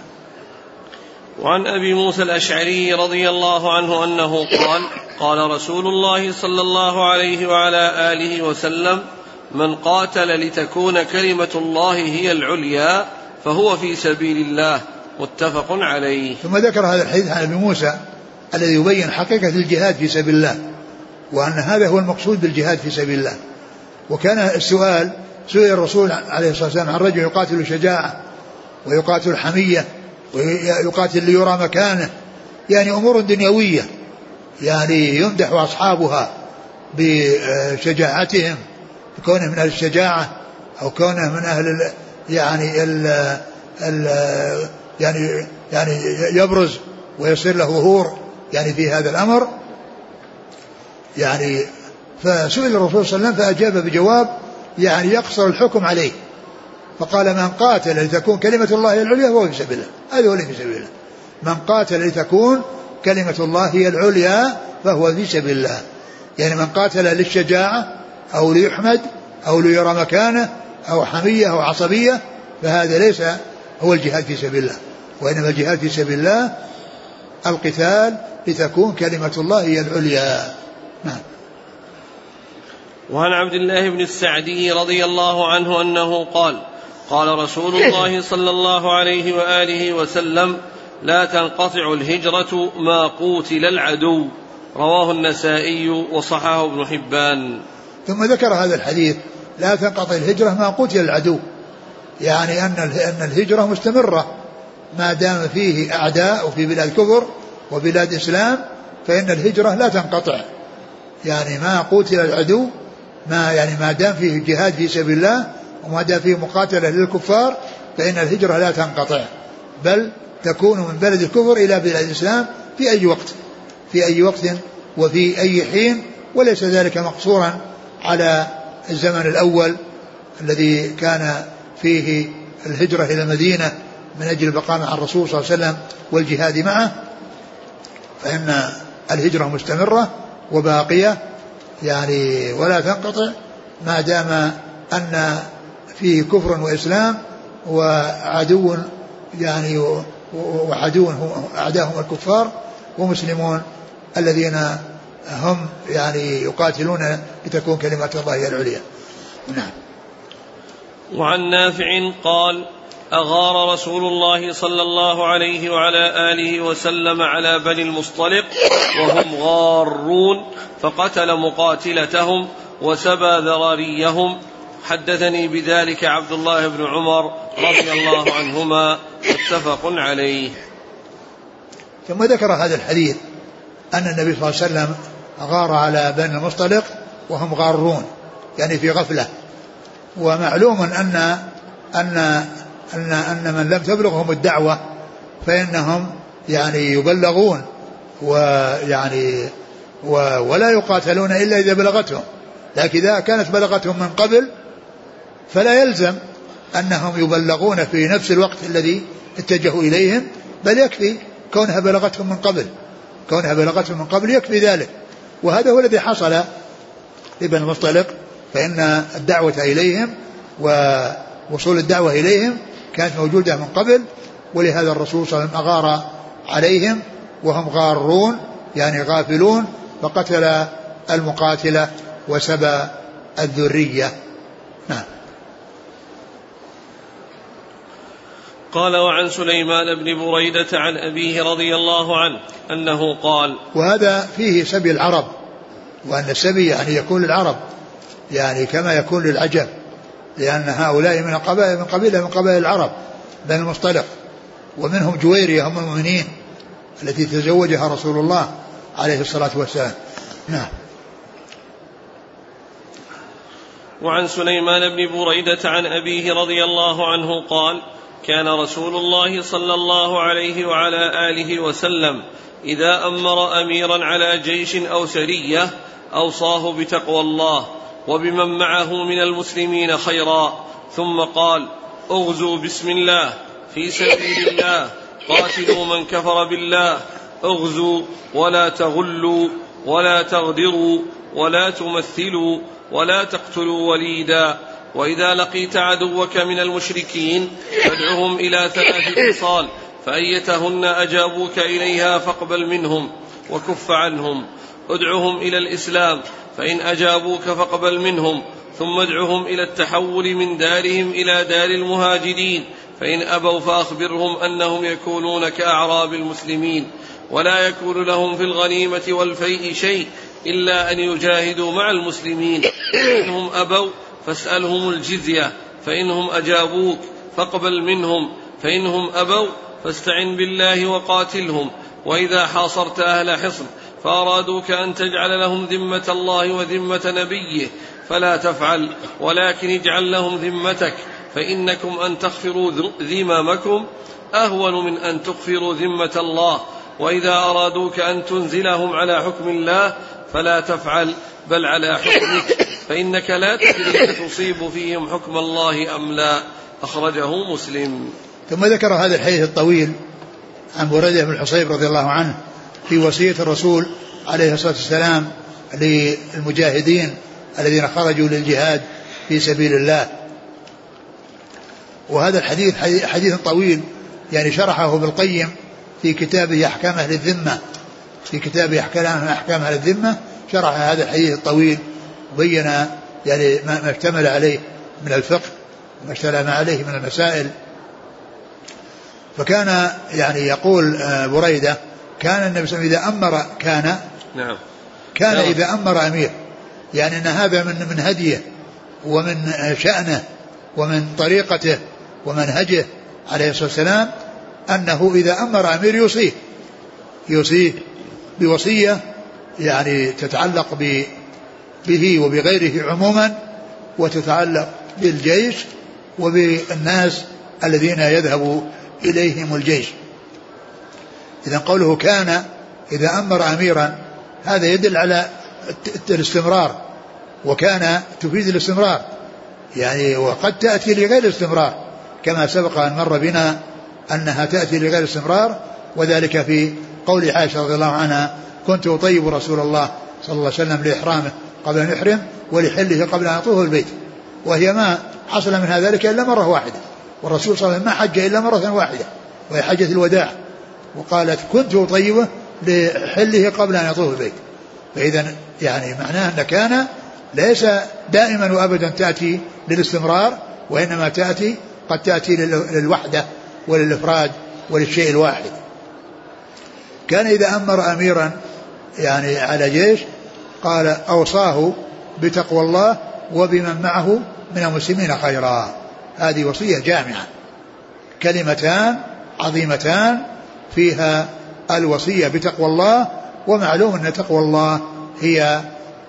وعن أبي موسى الأشعري رضي الله عنه أنه قال قال رسول الله صلى الله عليه وعلى آله وسلم من قاتل لتكون كلمة الله هي العليا فهو في سبيل الله متفق عليه. ثم ذكر هذا الحديث عن أبي موسى الذي يبين حقيقة الجهاد في سبيل الله وأن هذا هو المقصود بالجهاد في سبيل الله. وكان السؤال سئل الرسول عليه الصلاة والسلام عن رجل يقاتل شجاعة ويقاتل حمية ويقاتل ليرى مكانه يعني أمور دنيوية يعني يمدح أصحابها بشجاعتهم كونه من أهل الشجاعة أو كونه من أهل ال يعني ال ال يعني يعني يبرز ويصير له ظهور يعني في هذا الأمر. يعني فسئل الرسول صلى الله عليه وسلم فأجاب بجواب يعني يقصر الحكم عليه. فقال من قاتل لتكون كلمة الله العليا فهو في سبيل الله هذا هو في سبيل الله من قاتل لتكون كلمة الله هي العليا فهو في سبيل الله يعني من قاتل للشجاعة أو ليحمد أو ليرى مكانه أو حمية أو عصبية فهذا ليس هو الجهاد في سبيل الله. وإنما الجهاد في سبيل الله القتال لتكون كلمة الله هي العليا. نعم. وعن عبد الله بن السعدي رضي الله عنه أنه قال قال رسول الله صلى الله عليه وآله وسلم لا تنقطع الهجرة ما قوتل العدو. رواه النسائي وصححه ابن حبان. ثم ذكر هذا الحديث لا تنقطع الهجرة ما قتل العدو. يعني أن أن الهجرة مستمرة. ما دام فيه أعداء وفي بلاد كفر وبلاد إسلام فإن الهجرة لا تنقطع. يعني ما قتل العدو ما يعني ما دام فيه جهاد في سبيل الله وما دام فيه مقاتلة للكفار فإن الهجرة لا تنقطع. بل تكون من بلد الكفر إلى بلاد الإسلام في أي وقت. في أي وقت وفي أي حين وليس ذلك مقصورا. على الزمن الأول الذي كان فيه الهجرة إلى المدينة من أجل البقاء مع الرسول صلى الله عليه وسلم والجهاد معه فإن الهجرة مستمرة وباقية يعني ولا تنقطع ما دام أن فيه كفر وإسلام وعدو يعني وعدو أعداهم الكفار ومسلمون الذين هم يعني يقاتلون لتكون كلمة الله هي العليا. نعم. وعن نافع قال أغار رسول الله صلى الله عليه وعلى آله وسلم على بني المصطلق وهم غارون فقتل مقاتلتهم وسبى ذراريهم. حدثني بذلك عبد الله بن عمر رضي الله عنهما متفق عليه. ثم ذكر هذا الحديث أن النبي صلى الله عليه وسلم غار على بني المصطلق وهم غارون يعني في غفلة. ومعلوم أن أن أن أن من لم تبلغهم الدعوة فإنهم يعني يبلغون ويعني ولا يقاتلون إلا إذا بلغتهم. لكن إذا كانت بلغتهم من قبل فلا يلزم أنهم يبلغون في نفس الوقت الذي اتجهوا إليهم بل يكفي كونها بلغتهم من قبل. كونها بلغتهم من قبل يكفي ذلك. وهذا هو الذي حصل لابن المصطلق فإن الدعوة إليهم ووصول الدعوة إليهم كانت موجودة من قبل ولهذا الرسول صلى الله عليه وسلم أغار عليهم وهم غارون يعني غافلون فقتل المقاتلة وسبى الذرية. قال وعن سليمان بن بريدة عن أبيه رضي الله عنه أنه قال وهذا فيه سبي العرب وأن السبي يعني يكون للعرب يعني كما يكون للعجم لأن هؤلاء من قبائل من قبيلة من قبائل العرب بني المصطلق ومنهم جويرية هم المؤمنين التي تزوجها رسول الله عليه الصلاة والسلام. نعم. وعن سليمان بن بريدة عن أبيه رضي الله عنه قال كان رسول الله صلى الله عليه وعلى آله وسلم إذا أمر أميرا على جيش أو سرية أوصاه بتقوى الله وبمن معه من المسلمين خيرا. ثم قال اغزوا بسم الله في سبيل الله قاتلوا من كفر بالله اغزوا ولا تغلوا ولا تغدروا ولا تمثلوا ولا تقتلوا وليدا. وإذا لقيت عدوك من المشركين فادعهم إلى ثلاث خصال فأيتهن أجابوك إليها فاقبل منهم وكف عنهم. ادعهم إلى الإسلام فإن أجابوك فاقبل منهم. ثم ادعهم إلى التحول من دارهم إلى دار المهاجرين فإن أبوا فأخبرهم أنهم يكونون كأعراب المسلمين. ولا يكون لهم في الغنيمة والفيء شيء إلا أن يجاهدوا مع المسلمين. انهم أبوا فاسألهم الجزية فإنهم أجابوك فاقبل منهم فإنهم أبوا فاستعن بالله وقاتلهم وإذا حاصرت أهل حصن فأرادوك أن تجعل لهم ذمة الله وذمة نبيه فلا تفعل ولكن اجعل لهم ذمتك فإنكم أن تغفروا ذممكم أهون من أن تغفروا ذمة الله وإذا أرادوك أن تنزلهم على حكم الله فلا تفعل بل على حكمك. فإنك لا تدري تصيب فيهم حكم الله أم لا. أخرجه مسلم. ثم ذكر هذا الحديث الطويل عن بريدة بن الحصيب رضي الله عنه في وصية الرسول عليه الصلاة والسلام للمجاهدين الذين خرجوا للجهاد في سبيل الله. وهذا الحديث حديث طويل يعني شرحه ابن القيم في كتابه أحكام أهل الذمة. في كتابه أحكام أهل الذمة شرح هذا الحديث الطويل وبين يعني ما اشتمل عليه من الفقه وما اشتمل عليه من المسائل. فكان يعني يقول آه، بريدة كان النبي صلى الله عليه وسلم إذا أمر كان نعم. كان نعم. إذا أمر أمير. يعني أن هذا من من هديه ومن شأنه ومن طريقته ومنهجه عليه الصلاة والسلام أنه إذا أمر أمير يوصيه يوصيه بوصية يعني تتعلق به وبغيره عموما وتتعلق بالجيش وبالناس الذين يذهب إليهم الجيش. إذا قوله كان إذا أمر أميرا هذا يدل على الاستمرار وكان تفيد الاستمرار. يعني وقد تأتي لغير الاستمرار كما سبق أن مر بنا أنها تأتي لغير استمرار وذلك في قول عائشة رضي الله عنها كنت أطيب رسول الله صلى الله عليه وسلم لإحرامه. قبل أن يحرم ولحله قبل أن يطوف البيت. وهي ما حصل منها ذلك إلا مرة واحدة. والرسول صلى الله عليه وسلم ما حج إلا مرة واحدة وهي حجة الوداع. وقالت كنت أطيبه لحله قبل أن يطوف البيت. فإذا يعني معناه أن كان ليس دائما وأبدا تأتي للاستمرار وإنما تأتي قد تأتي للوحدة وللإفراد وللشيء الواحد. كان إذا أمر أميرا يعني على جيش قال أوصاه بتقوى الله وبمن معه من المسلمين خيرا. هذه وصية جامعة. كلمتان عظيمتان فيها الوصية بتقوى الله ومعلوم أن تقوى الله هي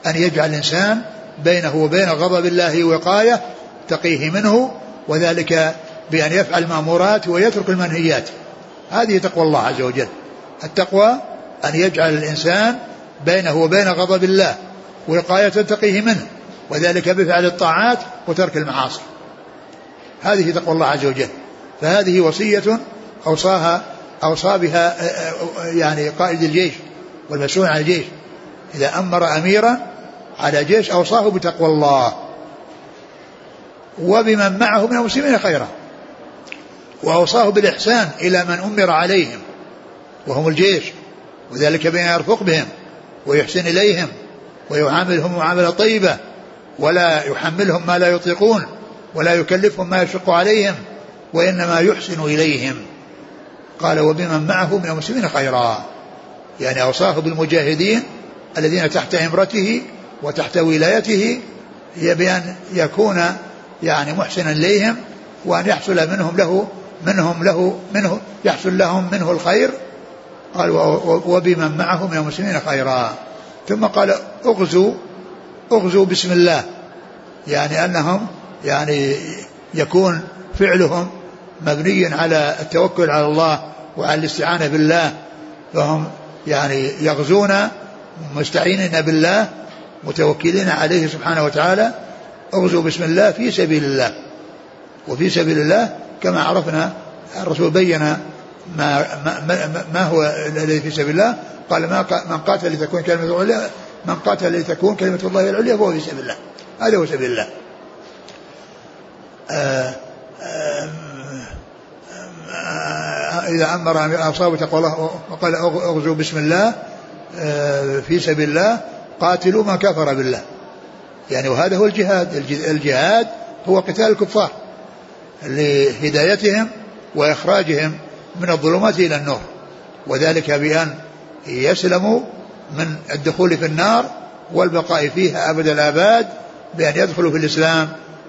أن يجعل الإنسان بينه وبين غضب الله وقاية تقيه منه وذلك بأن يفعل المأمورات ويترك المنهيات. هذه تقوى الله عز وجل. التقوى أن يجعل الإنسان بينه وبين غضب الله وقاية تقيه منه وذلك بفعل الطاعات وترك المعاصي. هذه تقوى الله عز وجل. فهذه وصية أوصاها أوصى بها يعني قائد الجيش والمسؤول عن الجيش. إذا أمر أميرا على جيش أوصاه بتقوى الله. وبمن معه من المسلمين خيرا. وأوصاه بالإحسان إلى من أمر عليهم وهم الجيش وذلك بأن يرفق بهم. ويحسن إليهم ويعاملهم معاملة طيبة ولا يحملهم ما لا يطيقون ولا يكلفهم ما يشق عليهم وإنما يحسن إليهم. قال وبمن معه من المسلمين خيرا. يعني أوصاه بالمجاهدين الذين تحت إمرته وتحت ولايته بأن يكون يعني محسنا إليهم وأن يحصل منهم له منهم له منه يحصل لهم منه الخير قال وبمن معه من المسلمين خيرا. ثم قال اغزوا اغزوا بسم الله. يعني أنهم يعني يكون فعلهم مبني على التوكل على الله وعلى الاستعانة بالله. فهم يعني يغزون مستعينين بالله متوكلين عليه سبحانه وتعالى. اغزوا بسم الله في سبيل الله. وفي سبيل الله كما عرفنا الرسول بين ما ما, ما, ما هو الذي في سبيل الله؟ قال ما من قاتل لتكون كلمة الله من قاتل لتكون كلمة الله العليا فهو في سبيل الله. هذا هو سبيل الله. إذا أمر أصاب تقوى الله وقال أغزوا بسم الله في سبيل الله قاتلوا من كفر بالله. يعني وهذا هو الجهاد. الجهاد هو قتال الكفار لهدايتهم وإخراجهم من الظلمات إلى النور. وذلك بأن يسلموا من الدخول في النار والبقاء فيها أبد الآباد بأن يدخلوا في الإسلام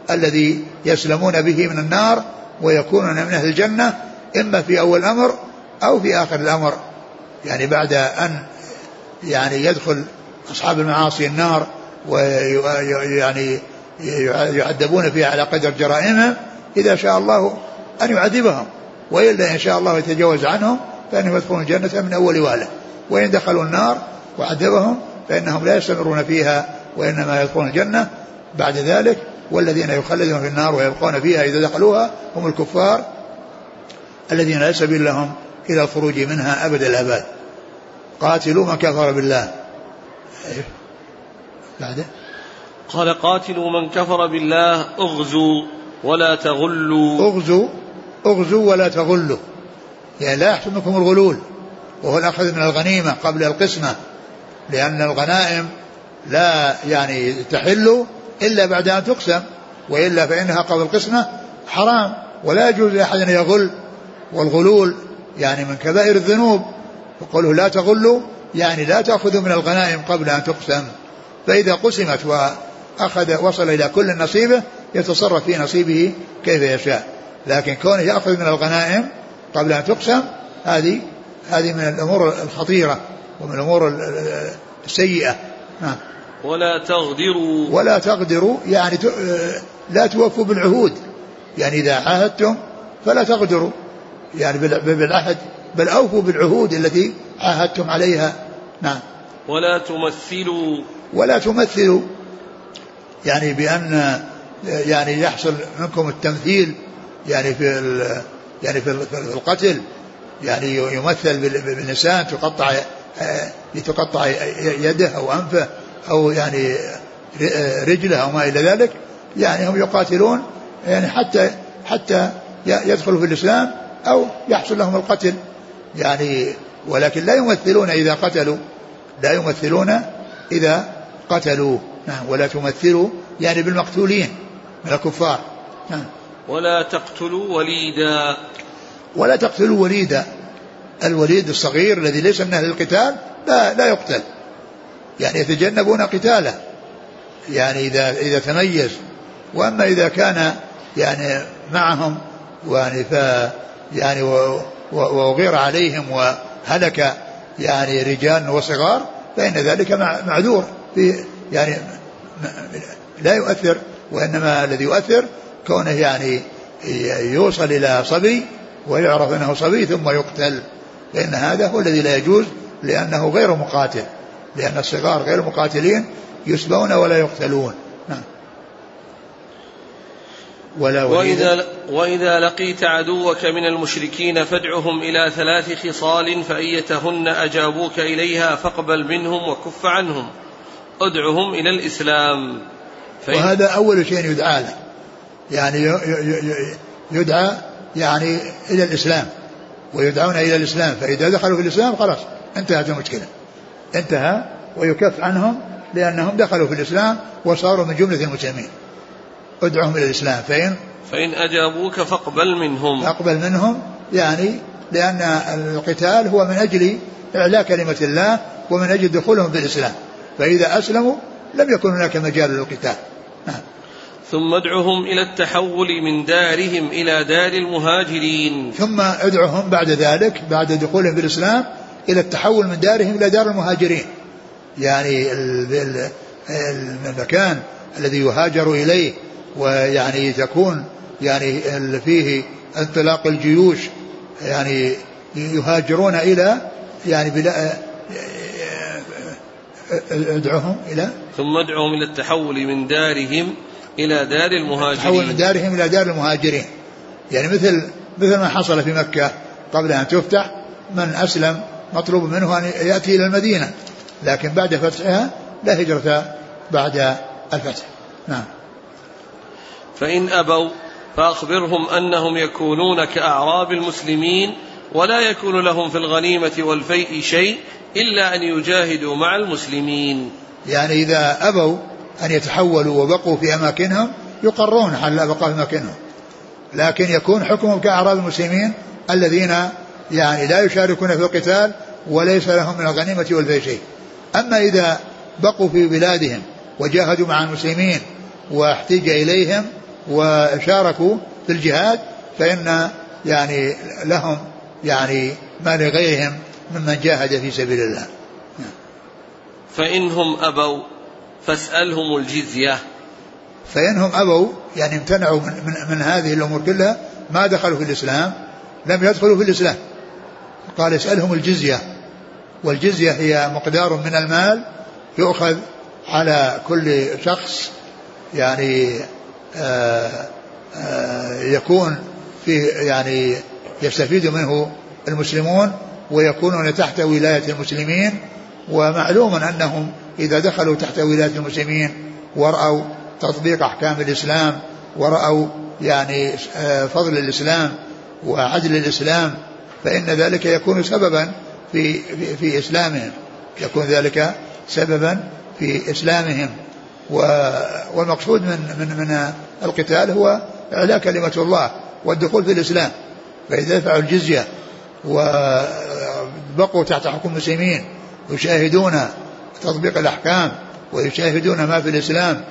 الذي يسلمون به من النار ويكونون من أهل الجنة إما في أول الأمر أو في آخر الأمر. يعني بعد أن يعني يدخل أصحاب المعاصي النار ويعني يعذبون فيها على قدر جرائمهم إذا شاء الله أن يعذبهم. وإلا إن شاء الله يتجاوز عنهم فإنهم يدخلون الجنة من أول وهلة وإن دخلوا النار وعذبهم فإنهم لا يستمرون فيها وإنما يدخلون الجنة بعد ذلك. والذين يخلدون في النار ويبقون فيها إذا دخلوها هم الكفار الذين لا سبيل لهم إلى الخروج منها أبد الآباد قاتلوا من كفر بالله. إيه؟ بعده قال قاتلوا من كفر بالله اغزوا ولا تغلوا. اغزوا اغزوا ولا تغلوا. يعني لا يحصل منكم الغلول وهو الأخذ من الغنيمة قبل القسمة لأن الغنائم لا يعني تحل إلا بعد أن تقسم وإلا فإنها قبل القسمة حرام ولا يجوز لأحد أن يغل. والغلول يعني من كبائر الذنوب وقوله لا تغلوا يعني لا تأخذوا من الغنائم قبل أن تقسم. فإذا قسمت وأخذ وصل إلى كل نصيبه يتصرف في نصيبه كيف يشاء. لكن كونه يأخذ من الغنائم قبل أن تقسم هذه هذه من الأمور الخطيرة ومن الأمور السيئة. نعم. ولا تغدروا. ولا تغدروا يعني لا توفوا بالعهود. يعني إذا عاهدتم فلا تغدروا. يعني بالعهد بل أوفوا بالعهود التي عاهدتم عليها. نعم. ولا تمثلوا. ولا تمثلوا. يعني بأن يعني يحصل منكم التمثيل يعني في يعني في القتل يعني يمثل بالإنسان تقطع لتقطع يده أو أنفه أو يعني رجله أو ما إلى ذلك. يعني هم يقاتلون يعني حتى حتى يدخلوا في الإسلام أو يحصل لهم القتل. يعني ولكن لا يمثلون إذا قتلوا لا يمثلون إذا قتلوا. نعم ولا تمثلوا يعني بالمقتولين من الكفار. نعم. ولا تقتلوا وليدا. ولا تقتلوا وليدا. الوليد الصغير الذي ليس من أهل القتال لا لا يقتل. يعني يتجنبون قتاله. يعني إذا إذا تميز. وأما إذا كان يعني معهم يعني ف يعني وغير عليهم وهلك يعني رجال وصغار فإن ذلك معذور. في يعني لا يؤثر وإنما الذي يؤثر كونه يعني يوصل إلى صبي ويعرف أنه صبي ثم يقتل. فإن هذا هو الذي لا يجوز لأنه غير مقاتل. لأن الصغار غير مقاتلين يسبون ولا يقتلون. نعم. ولا وإذا, وإذا لقيت عدوك من المشركين فادعهم إلى ثلاث خصال فأيتهن أجابوك إليها فاقبل منهم وكف عنهم. ادعهم إلى الإسلام. وهذا أول شيء يدعى له. يعني يدعى يعني إلى الإسلام. ويدعون إلى الإسلام. فإذا دخلوا في الإسلام خلاص انتهت المشكلة. انتهى ويكف عنهم لأنهم دخلوا في الإسلام وصاروا من جملة المسلمين. ادعهم إلى الإسلام. فإن فإن أجابوك فاقبل منهم. فاقبل منهم يعني لأن القتال هو من أجل إعلاء كلمة الله ومن أجل دخولهم في الإسلام. فإذا أسلموا لم يكن هناك مجال للقتال. نعم. ثم ادعهم إلى التحول من دارهم إلى دار المهاجرين ثم ادعهم بعد ذلك بعد دخولهم في الإسلام إلى التحول من دارهم إلى دار المهاجرين يعني المكان الذي يهاجر إليه ويعني تكون يعني فيه انطلاق الجيوش يعني يهاجرون إلى يعني بلا ادعوهم إلى ثم ادعوهم إلى التحول من دارهم إلى دار المهاجرين. التحول من دارهم إلى دار المهاجرين. يعني مثل مثل ما حصل في مكة قبل أن تفتح من أسلم مطلوب منه أن يأتي إلى المدينة. لكن بعد فتحها لا هجرة بعد الفتح. نعم. فإن أبوا فأخبرهم أنهم يكونون كأعراب المسلمين ولا يكون لهم في الغنيمة والفيء شيء إلا أن يجاهدوا مع المسلمين. يعني إذا أبوا أن يتحولوا وبقوا في أماكنهم يقرون حال بقاء في أماكنهم. لكن يكون حكمهم كأعراب المسلمين الذين يعني لا يشاركون في القتال وليس لهم من الغنيمة والفيء شيء أما إذا بقوا في بلادهم وجاهدوا مع المسلمين واحتج إليهم وشاركوا في الجهاد فإن يعني لهم يعني ما لغيرهم ممن جاهد في سبيل الله. فإنهم أبوا فاسألهم الجزية فإنهم أبوا يعني امتنعوا من, من, من هذه الأمور كلها ما دخلوا في الإسلام لم يدخلوا في الإسلام. قال اسألهم الجزية والجزية هي مقدار من المال يؤخذ على كل شخص يعني آآ آآ يكون فيه يعني يستفيد منه المسلمون ويكونون تحت ولاية المسلمين ومعلوم أنهم إذا دخلوا تحت ولاية المسلمين ورأوا تطبيق أحكام الإسلام ورأوا يعني فضل الإسلام وعدل الإسلام فإن ذلك يكون سببا في في, في إسلامهم. يكون ذلك سببا في إسلامهم. والمقصود من من من القتال هو إعلاء كلمة الله والدخول في الإسلام. فإذا دفعوا الجزية وبقوا تحت حكم المسلمين يشاهدون تطبيق الأحكام ويشاهدون ما في الإسلام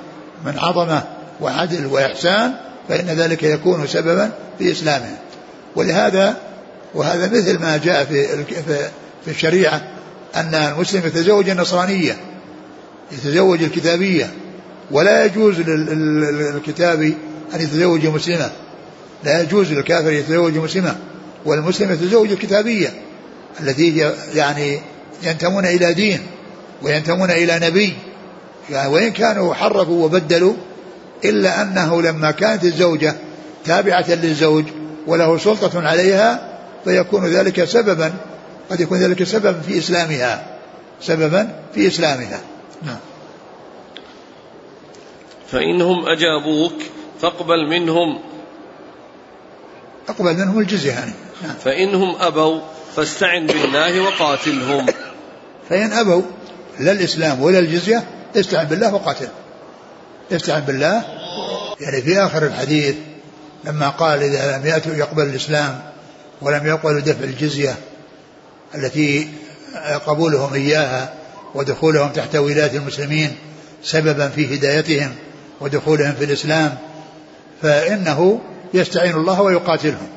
من عظمة وعدل وإحسان فإن ذلك يكون سببا في إسلامهم ولهذا وهذا مثل ما جاء في في الشريعة أن المسلم يتزوج النصرانية يتزوج الكتابية ولا يجوز للكتابي أن يتزوج مسلمة. لا يجوز للكافر يتزوج مسلمة والمسلم يتزوج الكتابية التي يعني ينتمون إلى دين. وينتمون إلى نبي. يعني وإن كانوا حرفوا وبدلوا إلا أنه لما كانت الزوجة تابعة للزوج وله سلطة عليها فيكون ذلك سببا قد يكون ذلك سببا في إسلامها. سببا في إسلامها. نعم. فإنهم أجابوك فاقبل منهم. أقبل منهم الجزية يعني. نعم. فإنهم أبوا فاستعن بالله وقاتلهم. فإن أبوا لا الإسلام ولا الجزية استعن بالله وقاتل. استعن بالله. يعني في آخر الحديث لما قال إذا لم يأتوا يقبل الإسلام ولم يقبلوا دفع الجزية التي قبولهم إياها ودخولهم تحت ولاية المسلمين سببا في هدايتهم ودخولهم في الإسلام فإنه يستعين الله ويقاتلهم.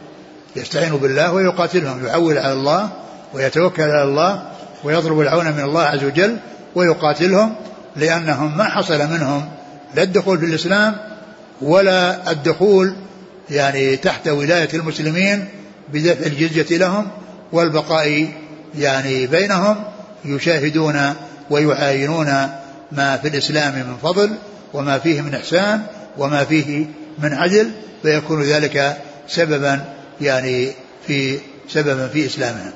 يستعين بالله ويقاتلهم يعول على الله ويتوكل على الله ويطلب العون من الله عز وجل ويقاتلهم لأنهم ما حصل منهم لا الدخول في الإسلام ولا الدخول يعني تحت ولاية المسلمين بدفع الجزية لهم والبقاء يعني بينهم يشاهدون ويعاينون ما في الإسلام من فضل وما فيه من إحسان وما فيه من عدل فيكون ذلك سببا يعني في سببا في إسلامهم.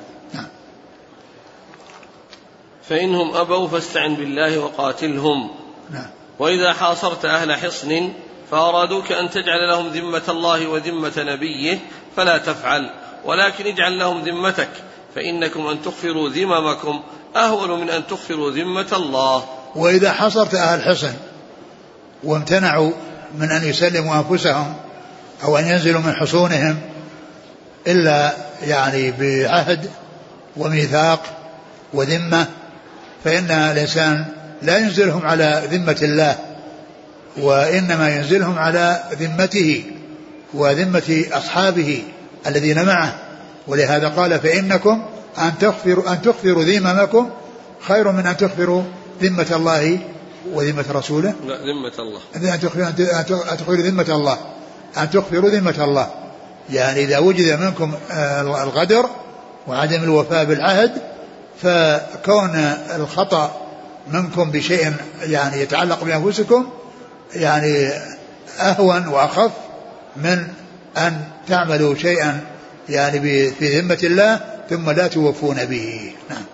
فإنهم أبوا فاستعن بالله وقاتلهم. نعم. وإذا حاصرت أهل حصن فأرادوك أن تجعل لهم ذمة الله وذمة نبيه فلا تفعل. ولكن اجعل لهم ذمتك فإنكم أن تغفروا ذممكم. أهون من أن تغفروا ذمة الله. وإذا حصرت أهل حصن وامتنعوا من أن يسلموا أنفسهم أو أن ينزلوا من حصونهم إلا يعني بعهد وميثاق وذمة فإن الإنسان لا ينزلهم على ذمة الله وإنما ينزلهم على ذمته وذمة أصحابه الذين معه. ولهذا قال فإنكم أن تغفروا أن تغفروا ذممكم خير من أن تغفروا ذمة الله وذمة رسوله. لا ذمة الله. أن تغفروا أن تغفروا ذمة الله. أن تغفروا ذمة الله. يعني إذا وجد منكم آه، الغدر وعدم الوفاء بالعهد فكون الخطأ منكم بشيء يعني يتعلق بأنفسكم يعني أهون وأخف من أن تعملوا شيئا يعني في ذمة الله ثم لا توفون به. نعم.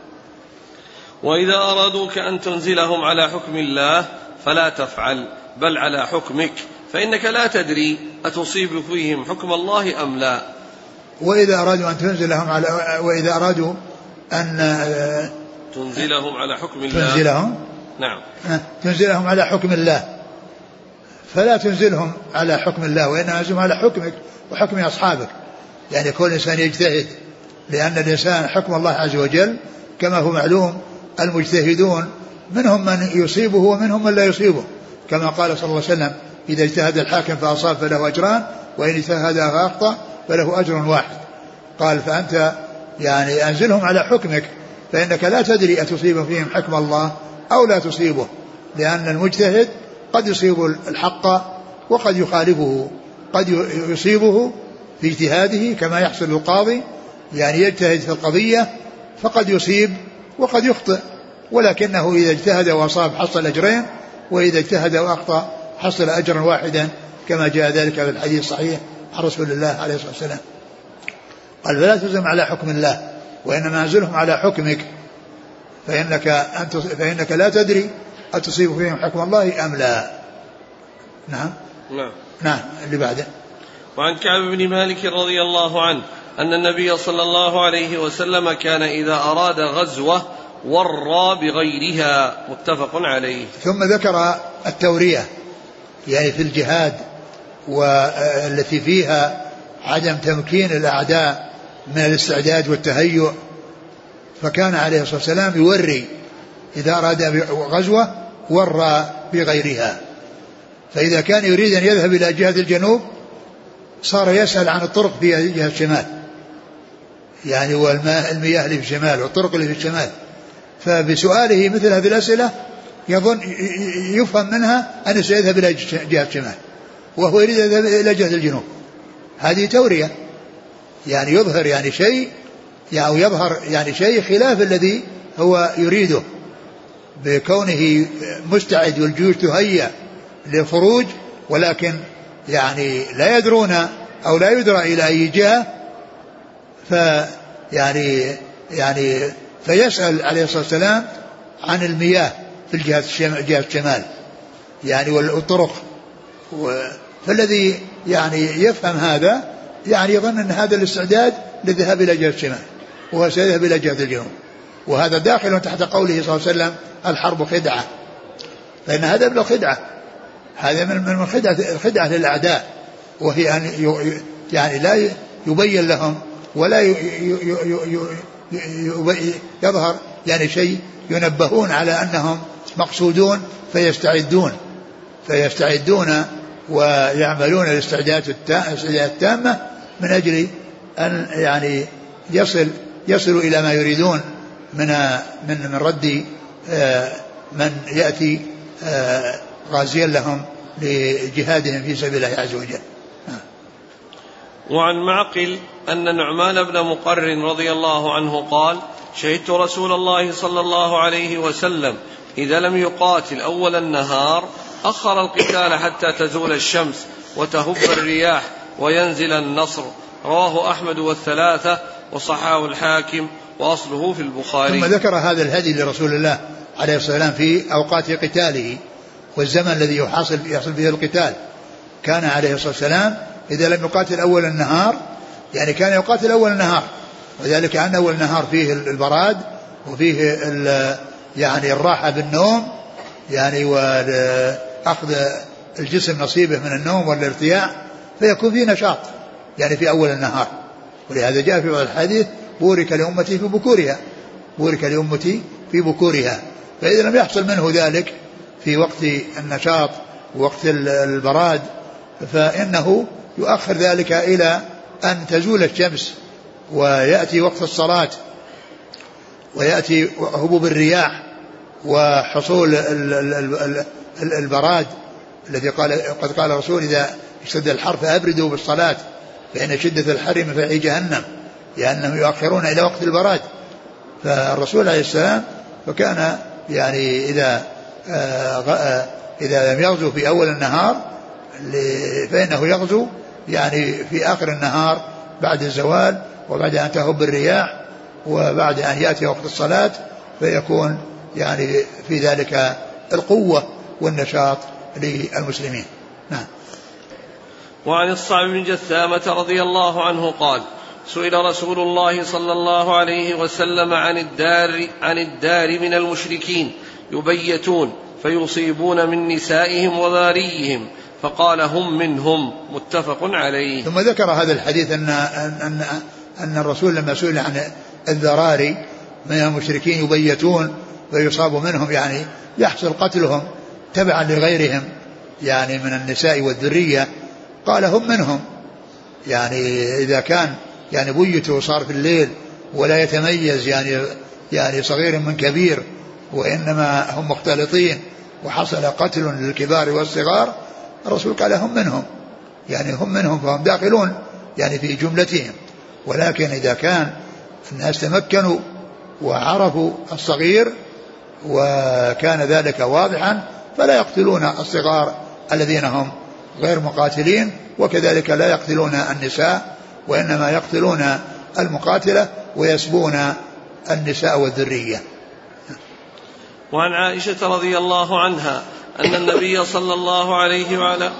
وإذا أرادوك أن تنزلهم على حكم الله فلا تفعل بل على حكمك فإنك لا تدري أتصيب فيهم حكم الله أم لا. وإذا أرادوا أن تنزلهم على وإذا أرادوا أن تنزلهم على حكم الله. تنزلهم؟ نعم. تنزلهم على حكم الله. فلا تنزلهم على حكم الله وإنما تنزلهم على حكمك وحكم أصحابك. يعني كل إنسان يجتهد لأن الإنسان حكم الله عز وجل كما هو معلوم المجتهدون منهم من يصيبه ومنهم من لا يصيبه. كما قال صلى الله عليه وسلم إذا اجتهد الحاكم فأصاب فله أجران وإن اجتهد فأخطأ فله أجر واحد. قال فأنت يعني أنزلهم على حكمك فإنك لا تدري أتصيب فيهم حكم الله أو لا تصيبه لأن المجتهد قد يصيب الحق وقد يخالفه قد يصيبه في اجتهاده كما يحصل القاضي يعني يجتهد في القضية فقد يصيب وقد يخطئ ولكنه إذا اجتهد وأصاب حصل أجرين وإذا اجتهد وأخطأ حصل أجرا واحدا كما جاء ذلك في الحديث الصحيح عن رسول الله عليه الصلاة والسلام. قال فلا تلزم على حكم الله وإنما أنزلهم على حكمك فإنك أنت فإنك لا تدري أتصيب فيهم حكم الله أم لا. نعم؟ نعم. نعم اللي بعده. وعن كعب بن مالك رضي الله عنه أن النبي صلى الله عليه وسلم كان إذا أراد غزوة ورى بغيرها متفق عليه. ثم ذكر التورية يعني في الجهاد والتي فيها عدم تمكين الأعداء من الاستعداد والتهيؤ. فكان عليه الصلاة والسلام يوري إذا أراد غزوة ورى بغيرها. فإذا كان يريد أن يذهب إلى جهة الجنوب صار يسأل عن الطرق في جهة الشمال. يعني والماء المياه اللي في الشمال والطرق اللي في الشمال. فبسؤاله مثل هذه الأسئلة يظن يفهم منها أنه سيذهب إلى جهة الشمال وهو يريد أن يذهب إلى جهة الجنوب. هذه تورية. يعني يظهر يعني شيء يعني يظهر يعني شيء خلاف الذي هو يريده. بكونه مستعد والجيوش تهيأ للخروج ولكن يعني لا يدرون أو لا يدرى إلى أي جهة فيعني يعني فيسأل عليه الصلاة والسلام عن المياه في الجهة جهة الشمال. يعني والطرق. فالذي يعني يفهم هذا يعني يظن أن هذا الاستعداد للذهاب إلى جهة الشمال وهو سيذهب إلى جهة الجنوب وهذا داخل تحت قوله صلى الله عليه وسلم الحرب خدعة. فإن هذا من الخدعة هذا من من خدعة الخدعة للأعداء. وهي أن يعني لا يبين لهم ولا يظهر يعني شيء ينبهون على أنهم مقصودون فيستعدون. فيستعدون ويعملون الاستعدادات التامة من أجل أن يعني يصل يصلوا إلى ما يريدون من من من رد آه، من يأتي آه، غازيا لهم لجهادهم في سبيل الله عز وجل. وعن معقل أن نعمان بن مقر رضي الله عنه قال شهدت رسول الله صلى الله عليه وسلم إذا لم يقاتل أول النهار أخر القتال حتى تزول الشمس وتهب الرياح وينزل النصر. رواه أحمد والثلاثة وصححه الحاكم وأصله في البخاري. ثم ذكر هذا الهدي لرسول الله عليه الصلاة والسلام في أوقات قتاله والزمن الذي يحصل يحصل فيه القتال. كان عليه الصلاة والسلام إذا لم يقاتل أول النهار يعني كان يقاتل أول النهار. وذلك أن أول النهار فيه البراد وفيه يعني الراحة بالنوم يعني وأخذ الجسم نصيبه من النوم والارتياح. فيكون فيه نشاط يعني في أول النهار. ولهذا جاء في بعض الحديث بورك لأمتي في بكورها بورك لأمتي في بكورها. فإذا لم يحصل منه ذلك في وقت النشاط ووقت البراد فإنه يؤخر ذلك إلى أن تزول الشمس ويأتي وقت الصلاة ويأتي هبوب الرياح وحصول البراد الذي قال قد قال الرسول إذا اشتد الحر فأبردوا بالصلاة فإن شدة الحر من فعل جهنم لأنهم يؤخرون إلى وقت البراد. فالرسول عليه السلام فكان يعني إذا آه، آه، إذا لم يغزو في أول النهار فإنه يغزو يعني في آخر النهار بعد الزوال وبعد أن تهب الرياح وبعد أن يأتي وقت الصلاة فيكون يعني في ذلك القوة والنشاط للمسلمين. وعن الصعب بن جثامة رضي الله عنه قال سئل رسول الله صلى الله عليه وسلم عن الدار عن الدار من المشركين يبيتون فيصيبون من نسائهم وذاريهم فقال هم منهم. متفق عليه. ثم ذكر هذا الحديث أن أن أن الرسول لما سئل عن الذراري من المشركين يبيتون ويصاب منهم يعني يحصل قتلهم تبعا لغيرهم يعني من النساء والذرية قال هم منهم. يعني إذا كان يعني بيته صار في الليل ولا يتميز يعني يعني صغير من كبير وإنما هم مختلطين وحصل قتل للكبار والصغار الرسول قال هم منهم. يعني هم منهم فهم داخلون يعني في جملتهم. ولكن إذا كان الناس تمكنوا وعرفوا الصغير وكان ذلك واضحا فلا يقتلون الصغار الذين هم غير مقاتلين وكذلك لا يقتلون النساء وإنما يقتلون المقاتلة ويسبون النساء والذرية. وعن عائشة رضي الله عنها أن النبي صلى الله عليه وعلى